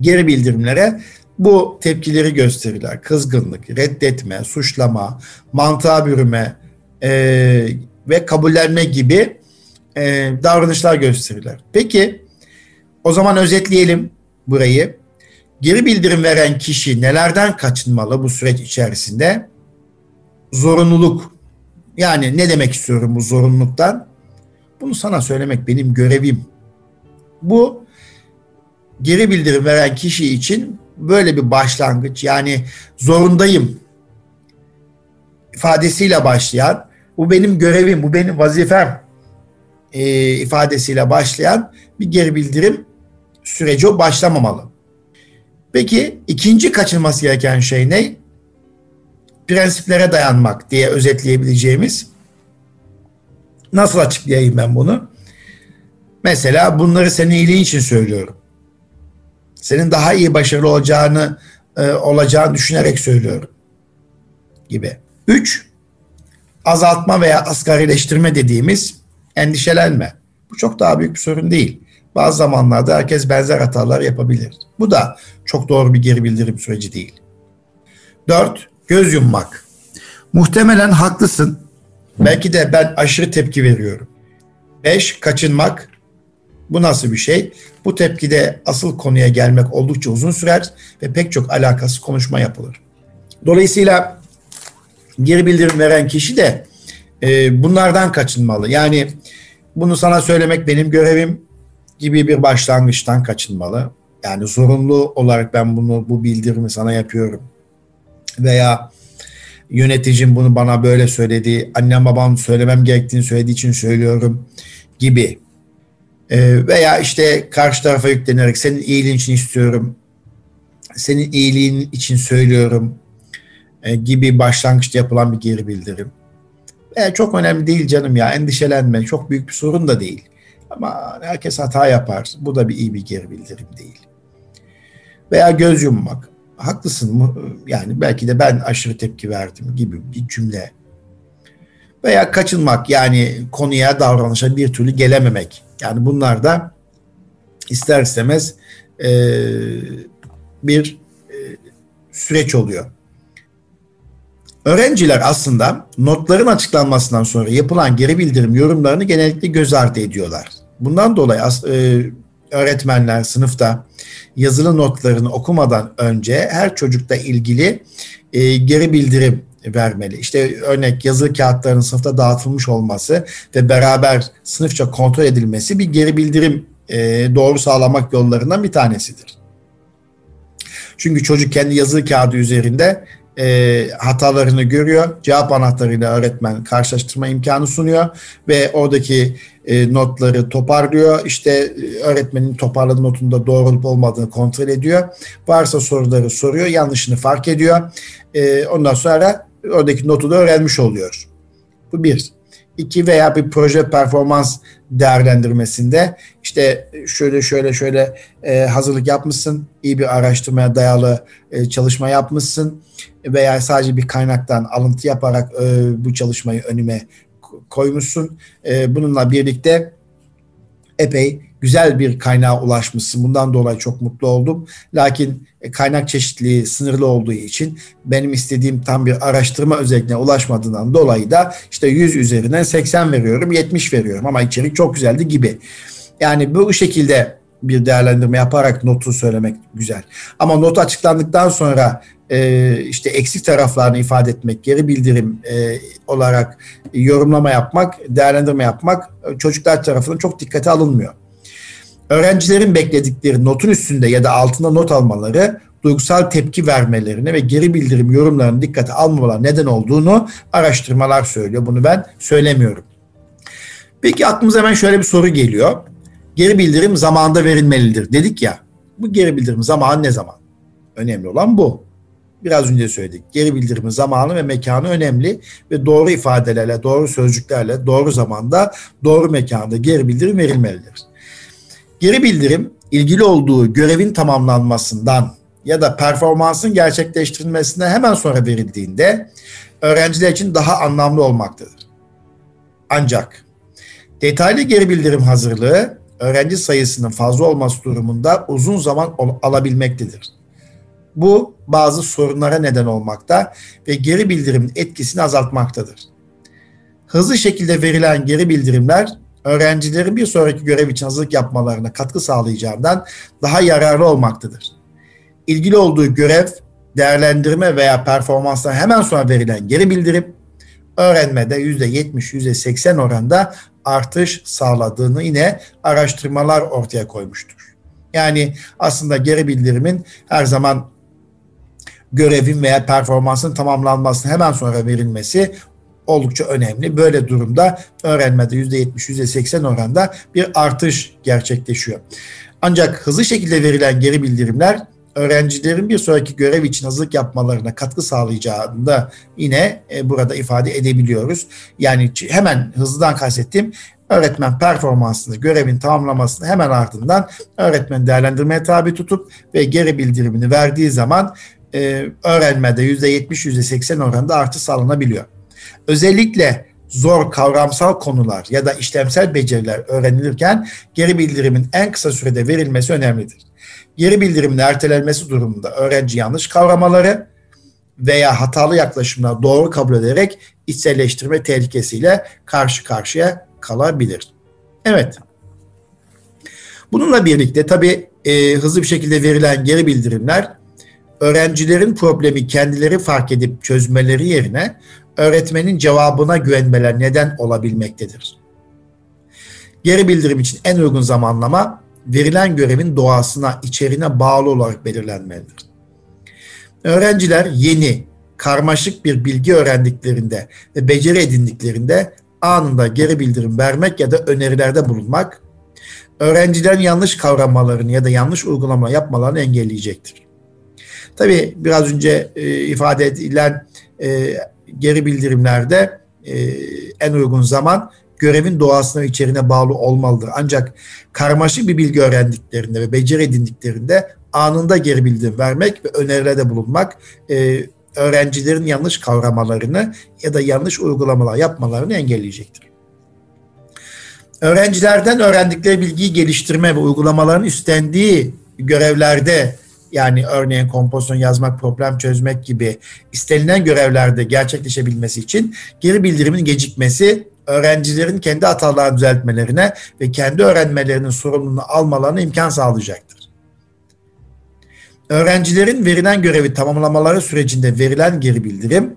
geri bildirimlere bu tepkileri gösterirler. Kızgınlık, reddetme, suçlama, mantığa bürüme e, ve kabullenme gibi e, davranışlar gösterirler. Peki o zaman özetleyelim burayı. Geri bildirim veren kişi nelerden kaçınmalı bu süreç içerisinde? Zorunluluk. Yani ne demek istiyorum bu zorunluluktan? Bunu sana söylemek benim görevim. Bu geri bildirim veren kişi için böyle bir başlangıç yani zorundayım ifadesiyle başlayan bu benim görevim, bu benim vazifem e, ifadesiyle başlayan bir geri bildirim süreci başlamamalı. Peki ikinci kaçınması gereken şey ne? Prensiplere dayanmak diye özetleyebileceğimiz. Nasıl açıklayayım ben bunu? Mesela bunları senin iyiliğin için söylüyorum. Senin daha iyi başarılı olacağını e, olacağını düşünerek söylüyorum gibi. Üç, azaltma veya asgarileştirme dediğimiz endişelenme. Bu çok daha büyük bir sorun değil. Bazı zamanlarda herkes benzer hatalar yapabilir. Bu da çok doğru bir geri bildirim süreci değil. 4. Göz yummak. Muhtemelen haklısın. Belki de ben aşırı tepki veriyorum. 5. Kaçınmak. Bu nasıl bir şey? Bu tepkide asıl konuya gelmek oldukça uzun sürer ve pek çok alakası konuşma yapılır. Dolayısıyla geri bildirim veren kişi de e, bunlardan kaçınmalı. Yani bunu sana söylemek benim görevim gibi bir başlangıçtan kaçınmalı. Yani zorunlu olarak ben bunu bu bildirimi sana yapıyorum. Veya yöneticim bunu bana böyle söyledi, annem babam söylemem gerektiğini söylediği için söylüyorum gibi. Ee, veya işte karşı tarafa yüklenerek senin iyiliğin için istiyorum, senin iyiliğin için söylüyorum e, gibi başlangıçta yapılan bir geri bildirim. E, çok önemli değil canım ya endişelenme çok büyük bir sorun da değil. Ama herkes hata yapar. Bu da bir iyi bir geri bildirim değil. Veya göz yummak. Haklısın mı? Yani belki de ben aşırı tepki verdim gibi bir cümle. Veya kaçınmak yani konuya davranışa bir türlü gelememek. Yani bunlar da ister istemez e, bir e, süreç oluyor. Öğrenciler aslında notların açıklanmasından sonra yapılan geri bildirim yorumlarını genellikle göz ardı ediyorlar. Bundan dolayı e, öğretmenler sınıfta yazılı notlarını okumadan önce her çocukla ilgili e, geri bildirim vermeli. İşte örnek yazılı kağıtların sınıfta dağıtılmış olması ve beraber sınıfça kontrol edilmesi bir geri bildirim e, doğru sağlamak yollarından bir tanesidir. Çünkü çocuk kendi yazılı kağıdı üzerinde e, hatalarını görüyor. Cevap anahtarıyla öğretmen karşılaştırma imkanı sunuyor ve oradaki e, notları toparlıyor. İşte e, öğretmenin toparladığı notunda doğru olup olmadığını kontrol ediyor. Varsa soruları soruyor, yanlışını fark ediyor. E, ondan sonra oradaki notu da öğrenmiş oluyor. Bu bir. İki veya bir proje performans değerlendirmesinde işte şöyle şöyle şöyle e, hazırlık yapmışsın, iyi bir araştırmaya dayalı e, çalışma yapmışsın veya sadece bir kaynaktan alıntı yaparak e, bu çalışmayı önüme koymuşsun. E, bununla birlikte epey güzel bir kaynağa ulaşmışsın. Bundan dolayı çok mutlu oldum. Lakin e, kaynak çeşitliliği sınırlı olduğu için benim istediğim tam bir araştırma özelliğine ulaşmadığından dolayı da işte 100 üzerinden 80 veriyorum, 70 veriyorum ama içerik çok güzeldi gibi. Yani bu şekilde bir değerlendirme yaparak notu söylemek güzel. Ama not açıklandıktan sonra e, işte eksik taraflarını ifade etmek, geri bildirim e, olarak yorumlama yapmak, değerlendirme yapmak çocuklar tarafından çok dikkate alınmıyor. Öğrencilerin bekledikleri notun üstünde ya da altında not almaları duygusal tepki vermelerine ve geri bildirim yorumlarını dikkate almamalar neden olduğunu araştırmalar söylüyor. Bunu ben söylemiyorum. Peki aklımıza hemen şöyle bir soru geliyor. Geri bildirim zamanında verilmelidir dedik ya. Bu geri bildirim zamanı ne zaman? Önemli olan bu. Biraz önce söyledik. Geri bildirimin zamanı ve mekanı önemli ve doğru ifadelerle, doğru sözcüklerle, doğru zamanda, doğru mekanda geri bildirim verilmelidir. Geri bildirim ilgili olduğu görevin tamamlanmasından ya da performansın gerçekleştirilmesinden hemen sonra verildiğinde öğrenciler için daha anlamlı olmaktadır. Ancak Detaylı geri bildirim hazırlığı öğrenci sayısının fazla olması durumunda uzun zaman alabilmektedir. Bu bazı sorunlara neden olmakta ve geri bildirimin etkisini azaltmaktadır. Hızlı şekilde verilen geri bildirimler öğrencilerin bir sonraki görev için hazırlık yapmalarına katkı sağlayacağından daha yararlı olmaktadır. İlgili olduğu görev, değerlendirme veya performanstan hemen sonra verilen geri bildirim öğrenmede %70, %80 oranda artış sağladığını yine araştırmalar ortaya koymuştur. Yani aslında geri bildirimin her zaman görevin veya performansın tamamlanmasının hemen sonra verilmesi oldukça önemli. Böyle durumda öğrenmede %70, %80 oranda bir artış gerçekleşiyor. Ancak hızlı şekilde verilen geri bildirimler öğrencilerin bir sonraki görev için hazırlık yapmalarına katkı sağlayacağını da yine e, burada ifade edebiliyoruz. Yani hemen hızlıdan kastettiğim öğretmen performansını, görevin tamamlamasını hemen ardından öğretmen değerlendirmeye tabi tutup ve geri bildirimini verdiği zaman e, öğrenmede %70, %80 oranında artı sağlanabiliyor. Özellikle zor kavramsal konular ya da işlemsel beceriler öğrenilirken geri bildirimin en kısa sürede verilmesi önemlidir. Geri bildirimin ertelenmesi durumunda öğrenci yanlış kavramaları veya hatalı yaklaşımlar doğru kabul ederek içselleştirme tehlikesiyle karşı karşıya kalabilir. Evet. Bununla birlikte tabii e, hızlı bir şekilde verilen geri bildirimler öğrencilerin problemi kendileri fark edip çözmeleri yerine öğretmenin cevabına güvenmeler neden olabilmektedir. Geri bildirim için en uygun zamanlama verilen görevin doğasına, içeriğine bağlı olarak belirlenmelidir. Öğrenciler yeni, karmaşık bir bilgi öğrendiklerinde ve beceri edindiklerinde anında geri bildirim vermek ya da önerilerde bulunmak, öğrencilerin yanlış kavramalarını ya da yanlış uygulama yapmalarını engelleyecektir. Tabii biraz önce e, ifade edilen e, geri bildirimlerde e, en uygun zaman görevin doğasına ve içeriğine bağlı olmalıdır. Ancak karmaşık bir bilgi öğrendiklerinde ve beceri edindiklerinde anında geri bildirim vermek ve önerilerde bulunmak e, öğrencilerin yanlış kavramalarını ya da yanlış uygulamalar yapmalarını engelleyecektir. Öğrencilerden öğrendikleri bilgiyi geliştirme ve uygulamaların üstlendiği görevlerde yani örneğin kompozisyon yazmak, problem çözmek gibi istenilen görevlerde gerçekleşebilmesi için geri bildirimin gecikmesi öğrencilerin kendi hatalarını düzeltmelerine ve kendi öğrenmelerinin sorumluluğunu almalarına imkan sağlayacaktır. Öğrencilerin verilen görevi tamamlamaları sürecinde verilen geri bildirim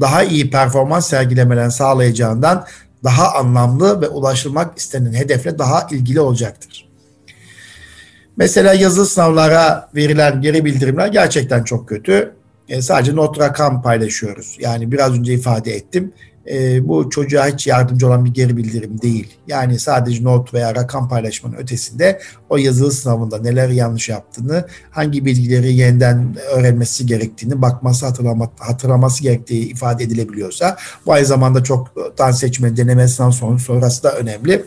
daha iyi performans sergilemelerini sağlayacağından daha anlamlı ve ulaşılmak istenen hedefle daha ilgili olacaktır. Mesela yazılı sınavlara verilen geri bildirimler gerçekten çok kötü. E, sadece not rakam paylaşıyoruz. Yani biraz önce ifade ettim. E, bu çocuğa hiç yardımcı olan bir geri bildirim değil. Yani sadece not veya rakam paylaşmanın ötesinde o yazılı sınavında neler yanlış yaptığını, hangi bilgileri yeniden öğrenmesi gerektiğini, bakması, hatırlama, hatırlaması gerektiği ifade edilebiliyorsa bu aynı zamanda çok tan seçme deneme sınav sonrası da önemli.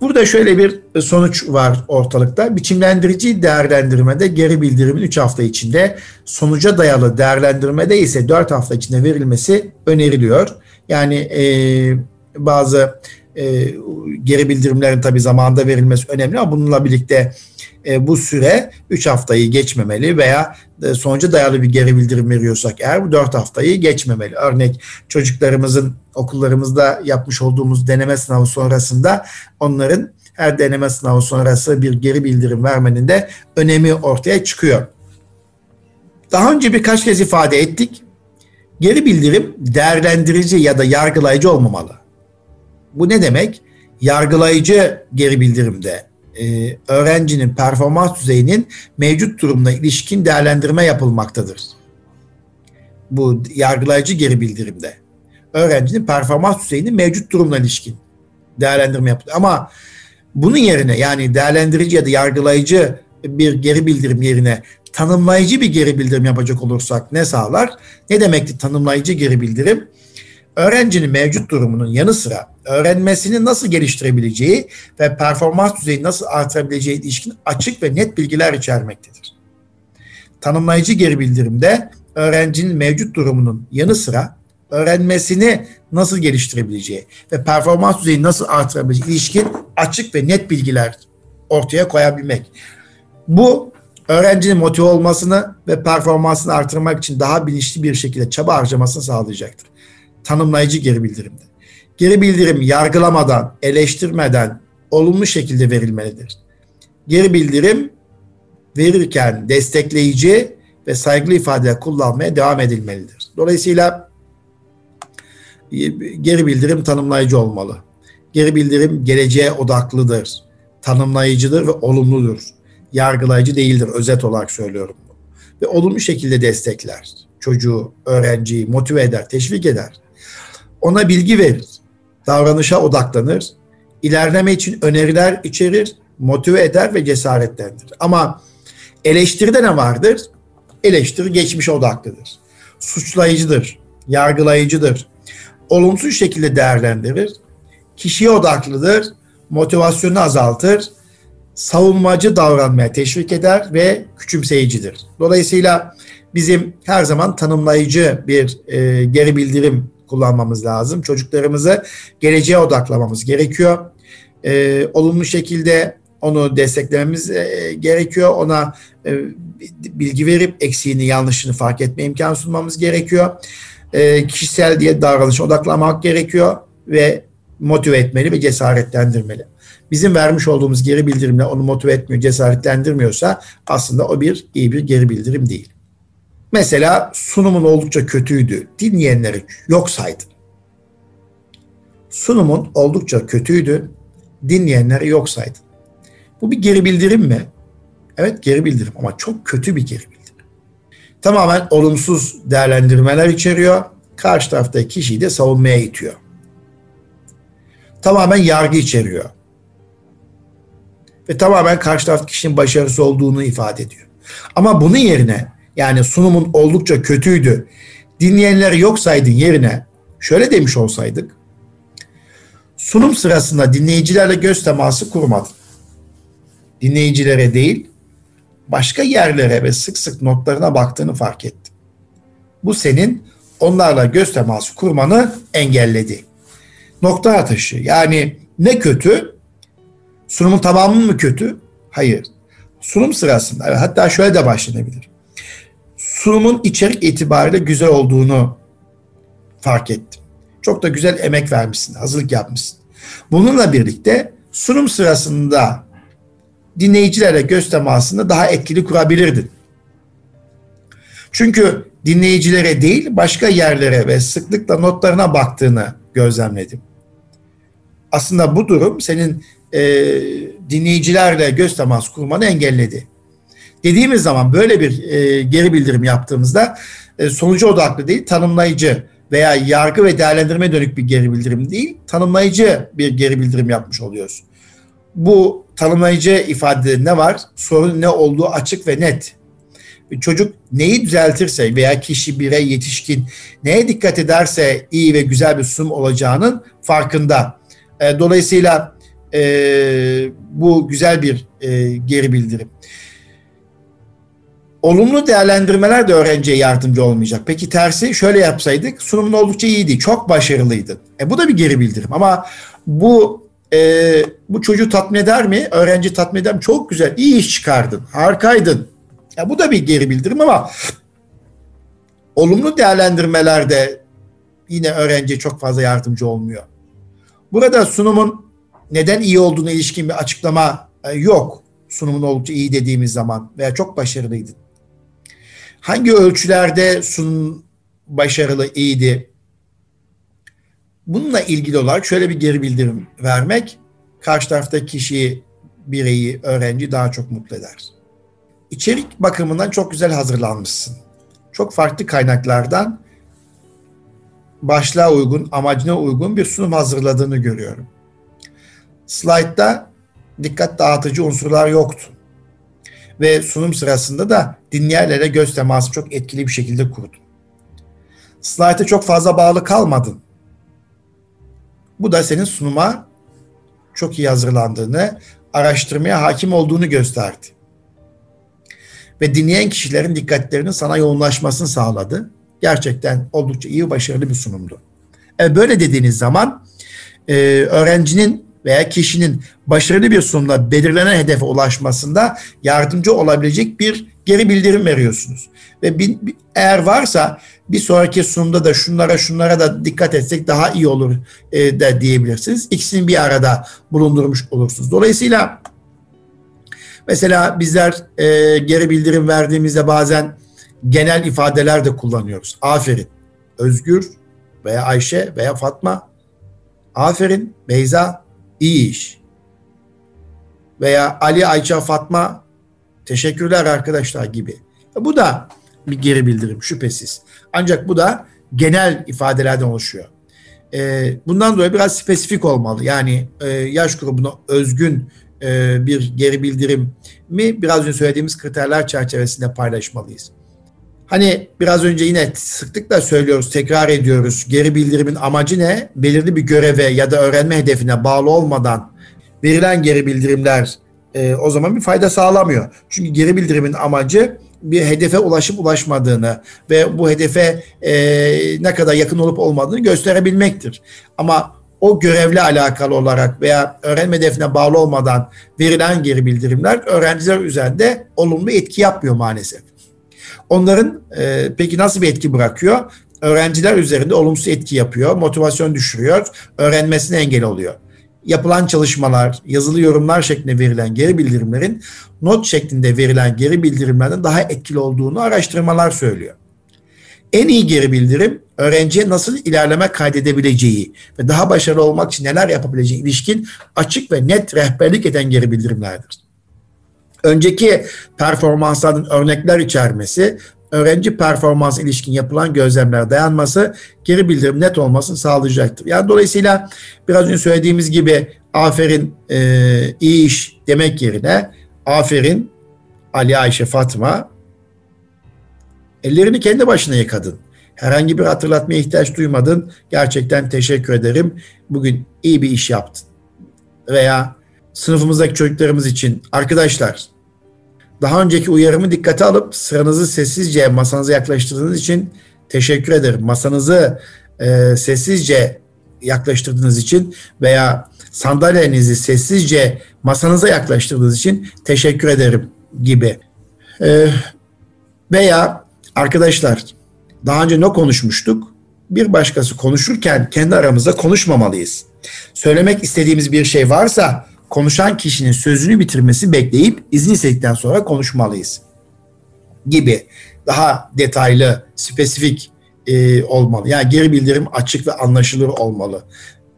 Burada şöyle bir sonuç var ortalıkta. Biçimlendirici değerlendirmede geri bildirimin 3 hafta içinde, sonuca dayalı değerlendirmede ise 4 hafta içinde verilmesi öneriliyor. Yani e, bazı e, geri bildirimlerin tabii zamanında verilmesi önemli ama bununla birlikte e, bu süre 3 haftayı geçmemeli veya e, sonuca dayalı bir geri bildirim veriyorsak eğer bu 4 haftayı geçmemeli. Örnek çocuklarımızın okullarımızda yapmış olduğumuz deneme sınavı sonrasında onların her deneme sınavı sonrası bir geri bildirim vermenin de önemi ortaya çıkıyor. Daha önce birkaç kez ifade ettik. Geri bildirim değerlendirici ya da yargılayıcı olmamalı. Bu ne demek? Yargılayıcı geri bildirimde e, öğrencinin performans düzeyinin mevcut durumuna ilişkin değerlendirme yapılmaktadır. Bu yargılayıcı geri bildirimde öğrencinin performans düzeyinin mevcut durumuna ilişkin değerlendirme yapılıyor. Ama bunun yerine yani değerlendirici ya da yargılayıcı bir geri bildirim yerine tanımlayıcı bir geri bildirim yapacak olursak ne sağlar? Ne demekti tanımlayıcı geri bildirim? Öğrencinin mevcut durumunun yanı sıra öğrenmesini nasıl geliştirebileceği ve performans düzeyini nasıl artırabileceği ilişkin açık ve net bilgiler içermektedir. Tanımlayıcı geri bildirimde öğrencinin mevcut durumunun yanı sıra öğrenmesini nasıl geliştirebileceği ve performans düzeyini nasıl artırabileceği ilişkin açık ve net bilgiler ortaya koyabilmek. Bu öğrencinin motive olmasını ve performansını artırmak için daha bilinçli bir şekilde çaba harcamasını sağlayacaktır. Tanımlayıcı geri bildirimde. Geri bildirim yargılamadan, eleştirmeden olumlu şekilde verilmelidir. Geri bildirim verirken destekleyici ve saygılı ifade kullanmaya devam edilmelidir. Dolayısıyla geri bildirim tanımlayıcı olmalı. Geri bildirim geleceğe odaklıdır, tanımlayıcıdır ve olumludur. Yargılayıcı değildir, özet olarak söylüyorum. Ve olumlu şekilde destekler. Çocuğu, öğrenciyi motive eder, teşvik eder. Ona bilgi verir, davranışa odaklanır, ilerleme için öneriler içerir, motive eder ve cesaretlendirir. Ama eleştiride ne vardır? Eleştiri geçmiş odaklıdır. Suçlayıcıdır, yargılayıcıdır, olumsuz şekilde değerlendirir, kişiye odaklıdır, motivasyonu azaltır, savunmacı davranmaya teşvik eder ve küçümseyicidir. Dolayısıyla bizim her zaman tanımlayıcı bir e, geri bildirim kullanmamız lazım. Çocuklarımızı geleceğe odaklamamız gerekiyor. E, olumlu şekilde onu desteklememiz e, gerekiyor. Ona e, bilgi verip eksiğini, yanlışını fark etme imkanı sunmamız gerekiyor e, kişisel diye davranışa odaklamak gerekiyor ve motive etmeli ve cesaretlendirmeli. Bizim vermiş olduğumuz geri bildirimle onu motive etmiyor, cesaretlendirmiyorsa aslında o bir iyi bir geri bildirim değil. Mesela sunumun oldukça kötüydü. Dinleyenleri yok saydın. Sunumun oldukça kötüydü. Dinleyenleri yok saydın. Bu bir geri bildirim mi? Evet geri bildirim ama çok kötü bir geri bildirim tamamen olumsuz değerlendirmeler içeriyor. Karşı taraftaki kişiyi de savunmaya itiyor. Tamamen yargı içeriyor. Ve tamamen karşı taraf kişinin başarısı olduğunu ifade ediyor. Ama bunun yerine yani sunumun oldukça kötüydü. Dinleyenleri yok saydın yerine şöyle demiş olsaydık. Sunum sırasında dinleyicilerle göz teması kurmadın. Dinleyicilere değil, başka yerlere ve sık sık notlarına baktığını fark ettim. Bu senin onlarla göz teması kurmanı engelledi. Nokta atışı yani ne kötü? Sunumun tamamı mı kötü? Hayır. Sunum sırasında hatta şöyle de başlanabilir. Sunumun içerik itibariyle güzel olduğunu fark ettim. Çok da güzel emek vermişsin, hazırlık yapmışsın. Bununla birlikte sunum sırasında dinleyicilerle göz temasını daha etkili kurabilirdin. Çünkü dinleyicilere değil başka yerlere ve sıklıkla notlarına baktığını gözlemledim. Aslında bu durum senin e, dinleyicilerle göz teması kurmanı engelledi. Dediğimiz zaman böyle bir e, geri bildirim yaptığımızda e, sonucu odaklı değil tanımlayıcı veya yargı ve değerlendirme dönük bir geri bildirim değil tanımlayıcı bir geri bildirim yapmış oluyoruz. Bu tanımlayıcı ifadede ne var? Sorun ne olduğu açık ve net. Çocuk neyi düzeltirse veya kişi, birey, yetişkin neye dikkat ederse iyi ve güzel bir sunum olacağının farkında. E, dolayısıyla e, bu güzel bir e, geri bildirim. Olumlu değerlendirmeler de öğrenciye yardımcı olmayacak. Peki tersi şöyle yapsaydık sunumun oldukça iyiydi, çok başarılıydın. E, bu da bir geri bildirim ama bu e, bu çocuğu tatmin eder mi? Öğrenci tatmin eder mi? Çok güzel, iyi iş çıkardın, harikaydın. Ya bu da bir geri bildirim ama olumlu değerlendirmelerde yine öğrenciye çok fazla yardımcı olmuyor. Burada sunumun neden iyi olduğuna ilişkin bir açıklama e, yok. Sunumun oldukça iyi dediğimiz zaman veya çok başarılıydın. Hangi ölçülerde sunum başarılı, iyiydi? Bununla ilgili olarak şöyle bir geri bildirim vermek karşı taraftaki kişiyi, bireyi, öğrenci daha çok mutlu eder. İçerik bakımından çok güzel hazırlanmışsın. Çok farklı kaynaklardan başlığa uygun, amacına uygun bir sunum hazırladığını görüyorum. Slide'da dikkat dağıtıcı unsurlar yoktu. Ve sunum sırasında da dinleyenlere göz teması çok etkili bir şekilde kurdun. Slide'a çok fazla bağlı kalmadın. Bu da senin sunuma çok iyi hazırlandığını, araştırmaya hakim olduğunu gösterdi. Ve dinleyen kişilerin dikkatlerinin sana yoğunlaşmasını sağladı. gerçekten oldukça iyi başarılı bir sunumdu. E, böyle dediğiniz zaman e, öğrencinin veya kişinin başarılı bir sunumla belirlenen hedefe ulaşmasında yardımcı olabilecek bir geri bildirim veriyorsunuz. Ve bir, eğer varsa bir sonraki sunumda da şunlara şunlara da dikkat etsek daha iyi olur e, de diyebilirsiniz. İkisini bir arada bulundurmuş olursunuz. Dolayısıyla mesela bizler e, geri bildirim verdiğimizde bazen genel ifadeler de kullanıyoruz. Aferin, Özgür veya Ayşe veya Fatma. Aferin, Beyza, iyi iş. Veya Ali, Ayça, Fatma, teşekkürler arkadaşlar gibi. Bu da bir geri bildirim şüphesiz. Ancak bu da genel ifadelerden oluşuyor. E, bundan dolayı biraz spesifik olmalı. Yani e, yaş grubuna özgün e, bir geri bildirim mi biraz önce söylediğimiz kriterler çerçevesinde paylaşmalıyız. Hani biraz önce yine sıklıkla söylüyoruz, tekrar ediyoruz. Geri bildirimin amacı ne? Belirli bir göreve ya da öğrenme hedefine bağlı olmadan verilen geri bildirimler e, o zaman bir fayda sağlamıyor. Çünkü geri bildirimin amacı bir hedefe ulaşıp ulaşmadığını ve bu hedefe e, ne kadar yakın olup olmadığını gösterebilmektir. Ama o görevle alakalı olarak veya öğrenme hedefine bağlı olmadan verilen geri bildirimler öğrenciler üzerinde olumlu etki yapmıyor maalesef. Onların e, peki nasıl bir etki bırakıyor? Öğrenciler üzerinde olumsuz etki yapıyor, motivasyon düşürüyor, öğrenmesine engel oluyor yapılan çalışmalar, yazılı yorumlar şeklinde verilen geri bildirimlerin not şeklinde verilen geri bildirimlerden daha etkili olduğunu araştırmalar söylüyor. En iyi geri bildirim öğrenciye nasıl ilerleme kaydedebileceği ve daha başarılı olmak için neler yapabileceği ilişkin açık ve net rehberlik eden geri bildirimlerdir. Önceki performansların örnekler içermesi öğrenci performans ilişkin yapılan gözlemlere dayanması geri bildirim net olmasını sağlayacaktır. Yani dolayısıyla biraz önce söylediğimiz gibi aferin e, iyi iş demek yerine aferin Ali Ayşe Fatma ellerini kendi başına yıkadın. Herhangi bir hatırlatmaya ihtiyaç duymadın. Gerçekten teşekkür ederim. Bugün iyi bir iş yaptın. Veya sınıfımızdaki çocuklarımız için arkadaşlar daha önceki uyarımı dikkate alıp sıranızı sessizce masanıza yaklaştırdığınız için teşekkür ederim. Masanızı e, sessizce yaklaştırdığınız için veya sandalyenizi sessizce masanıza yaklaştırdığınız için teşekkür ederim gibi. E, veya arkadaşlar daha önce ne konuşmuştuk? Bir başkası konuşurken kendi aramızda konuşmamalıyız. Söylemek istediğimiz bir şey varsa konuşan kişinin sözünü bitirmesi bekleyip izin istedikten sonra konuşmalıyız gibi daha detaylı, spesifik e, olmalı. Yani geri bildirim açık ve anlaşılır olmalı.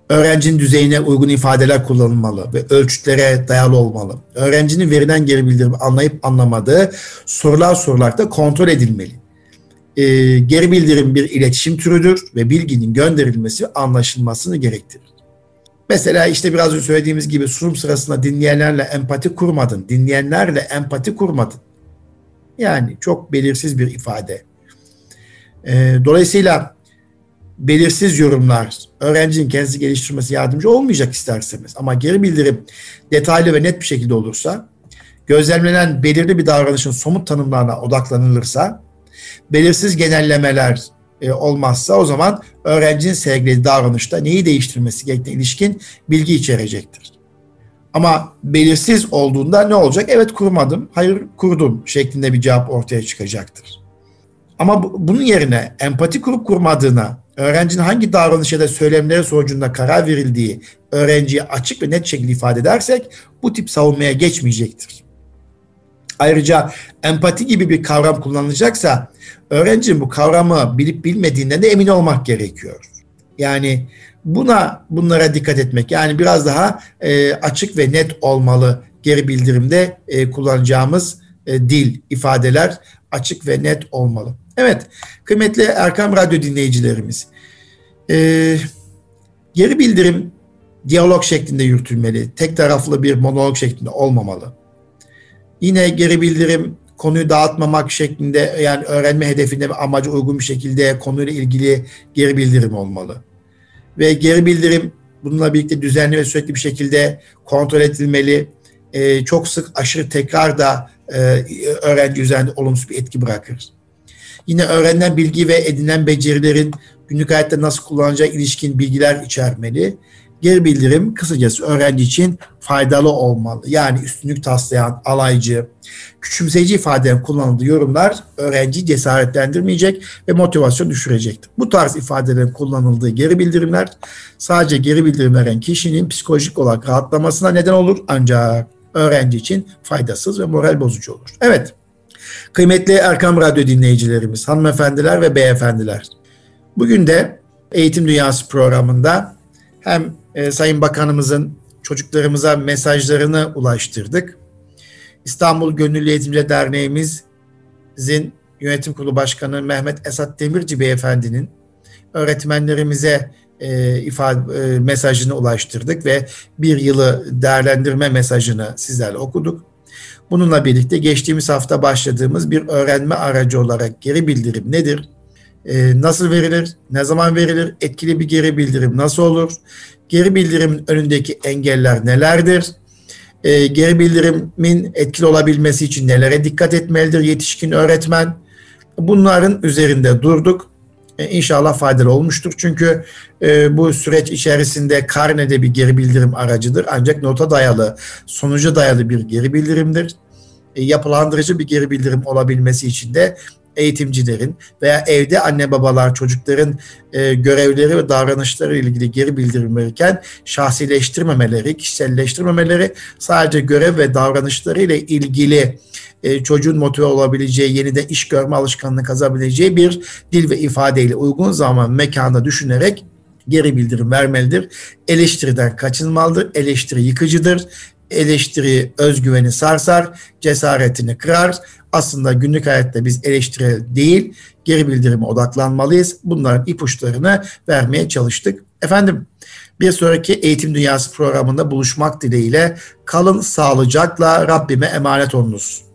Öğrencinin düzeyine uygun ifadeler kullanılmalı ve ölçütlere dayalı olmalı. Öğrencinin verilen geri bildirimi anlayıp anlamadığı sorular sorularda kontrol edilmeli. E, geri bildirim bir iletişim türüdür ve bilginin gönderilmesi anlaşılmasını gerektirir. Mesela işte biraz önce söylediğimiz gibi sunum sırasında dinleyenlerle empati kurmadın. Dinleyenlerle empati kurmadın. Yani çok belirsiz bir ifade. E, dolayısıyla belirsiz yorumlar öğrencinin kendisi geliştirmesi yardımcı olmayacak isterseniz. Ama geri bildirim detaylı ve net bir şekilde olursa, gözlemlenen belirli bir davranışın somut tanımlarına odaklanılırsa, belirsiz genellemeler e, olmazsa o zaman öğrencinin sergilediği davranışta neyi değiştirmesi gerektiğine ilişkin bilgi içerecektir. Ama belirsiz olduğunda ne olacak? Evet kurmadım, hayır kurdum şeklinde bir cevap ortaya çıkacaktır. Ama bu, bunun yerine empati kurup kurmadığına, öğrencinin hangi davranış ya da söylemleri sonucunda karar verildiği öğrenciye açık ve net şekilde ifade edersek bu tip savunmaya geçmeyecektir. Ayrıca empati gibi bir kavram kullanılacaksa öğrencinin bu kavramı bilip bilmediğinden de emin olmak gerekiyor. Yani buna bunlara dikkat etmek yani biraz daha e, açık ve net olmalı geri bildirimde e, kullanacağımız e, dil ifadeler açık ve net olmalı. Evet kıymetli Erkam Radyo dinleyicilerimiz e, geri bildirim diyalog şeklinde yürütülmeli. Tek taraflı bir monolog şeklinde olmamalı. Yine geri bildirim konuyu dağıtmamak şeklinde yani öğrenme hedefine ve amaca uygun bir şekilde konuyla ilgili geri bildirim olmalı. Ve geri bildirim bununla birlikte düzenli ve sürekli bir şekilde kontrol edilmeli. Ee, çok sık aşırı tekrar da e, öğrenci üzerinde olumsuz bir etki bırakır. Yine öğrenilen bilgi ve edinilen becerilerin günlük hayatta nasıl kullanacağı ilişkin bilgiler içermeli. Geri bildirim kısacası öğrenci için faydalı olmalı. Yani üstünlük taslayan, alaycı, küçümseyici ifadelerin kullanıldığı yorumlar öğrenciyi cesaretlendirmeyecek ve motivasyon düşürecektir. Bu tarz ifadelerin kullanıldığı geri bildirimler sadece geri bildirim veren kişinin psikolojik olarak rahatlamasına neden olur ancak öğrenci için faydasız ve moral bozucu olur. Evet, kıymetli Erkam Radyo dinleyicilerimiz, hanımefendiler ve beyefendiler. Bugün de Eğitim Dünyası programında hem e, Sayın Bakanımızın çocuklarımıza mesajlarını ulaştırdık. İstanbul Gönüllü Eğitimci Derneğimizin yönetim kurulu başkanı Mehmet Esat Demirci Beyefendinin öğretmenlerimize e, ifade e, mesajını ulaştırdık ve bir yılı değerlendirme mesajını sizlerle okuduk. Bununla birlikte geçtiğimiz hafta başladığımız bir öğrenme aracı olarak geri bildirim nedir? E, nasıl verilir? Ne zaman verilir? Etkili bir geri bildirim nasıl olur? Geri bildirimin önündeki engeller nelerdir? E, geri bildirimin etkili olabilmesi için nelere dikkat etmelidir yetişkin öğretmen? Bunların üzerinde durduk. E, inşallah faydalı olmuştur. Çünkü e, bu süreç içerisinde karnede bir geri bildirim aracıdır. Ancak nota dayalı, sonuca dayalı bir geri bildirimdir. E, yapılandırıcı bir geri bildirim olabilmesi için de eğitimcilerin veya evde anne babalar çocukların e, görevleri ve davranışları ile ilgili geri bildirim verirken şahsileştirmemeleri, kişiselleştirmemeleri sadece görev ve davranışları ile ilgili e, çocuğun motive olabileceği, yeniden iş görme alışkanlığı kazanabileceği bir dil ve ifadeyle uygun zaman mekanda düşünerek geri bildirim vermelidir. Eleştiriden kaçınmalıdır. Eleştiri yıkıcıdır. Eleştiri özgüveni sarsar, cesaretini kırar. Aslında günlük hayatta biz eleştiri değil, geri bildirime odaklanmalıyız. Bunların ipuçlarını vermeye çalıştık. Efendim bir sonraki Eğitim Dünyası programında buluşmak dileğiyle kalın sağlıcakla Rabbime emanet olunuz.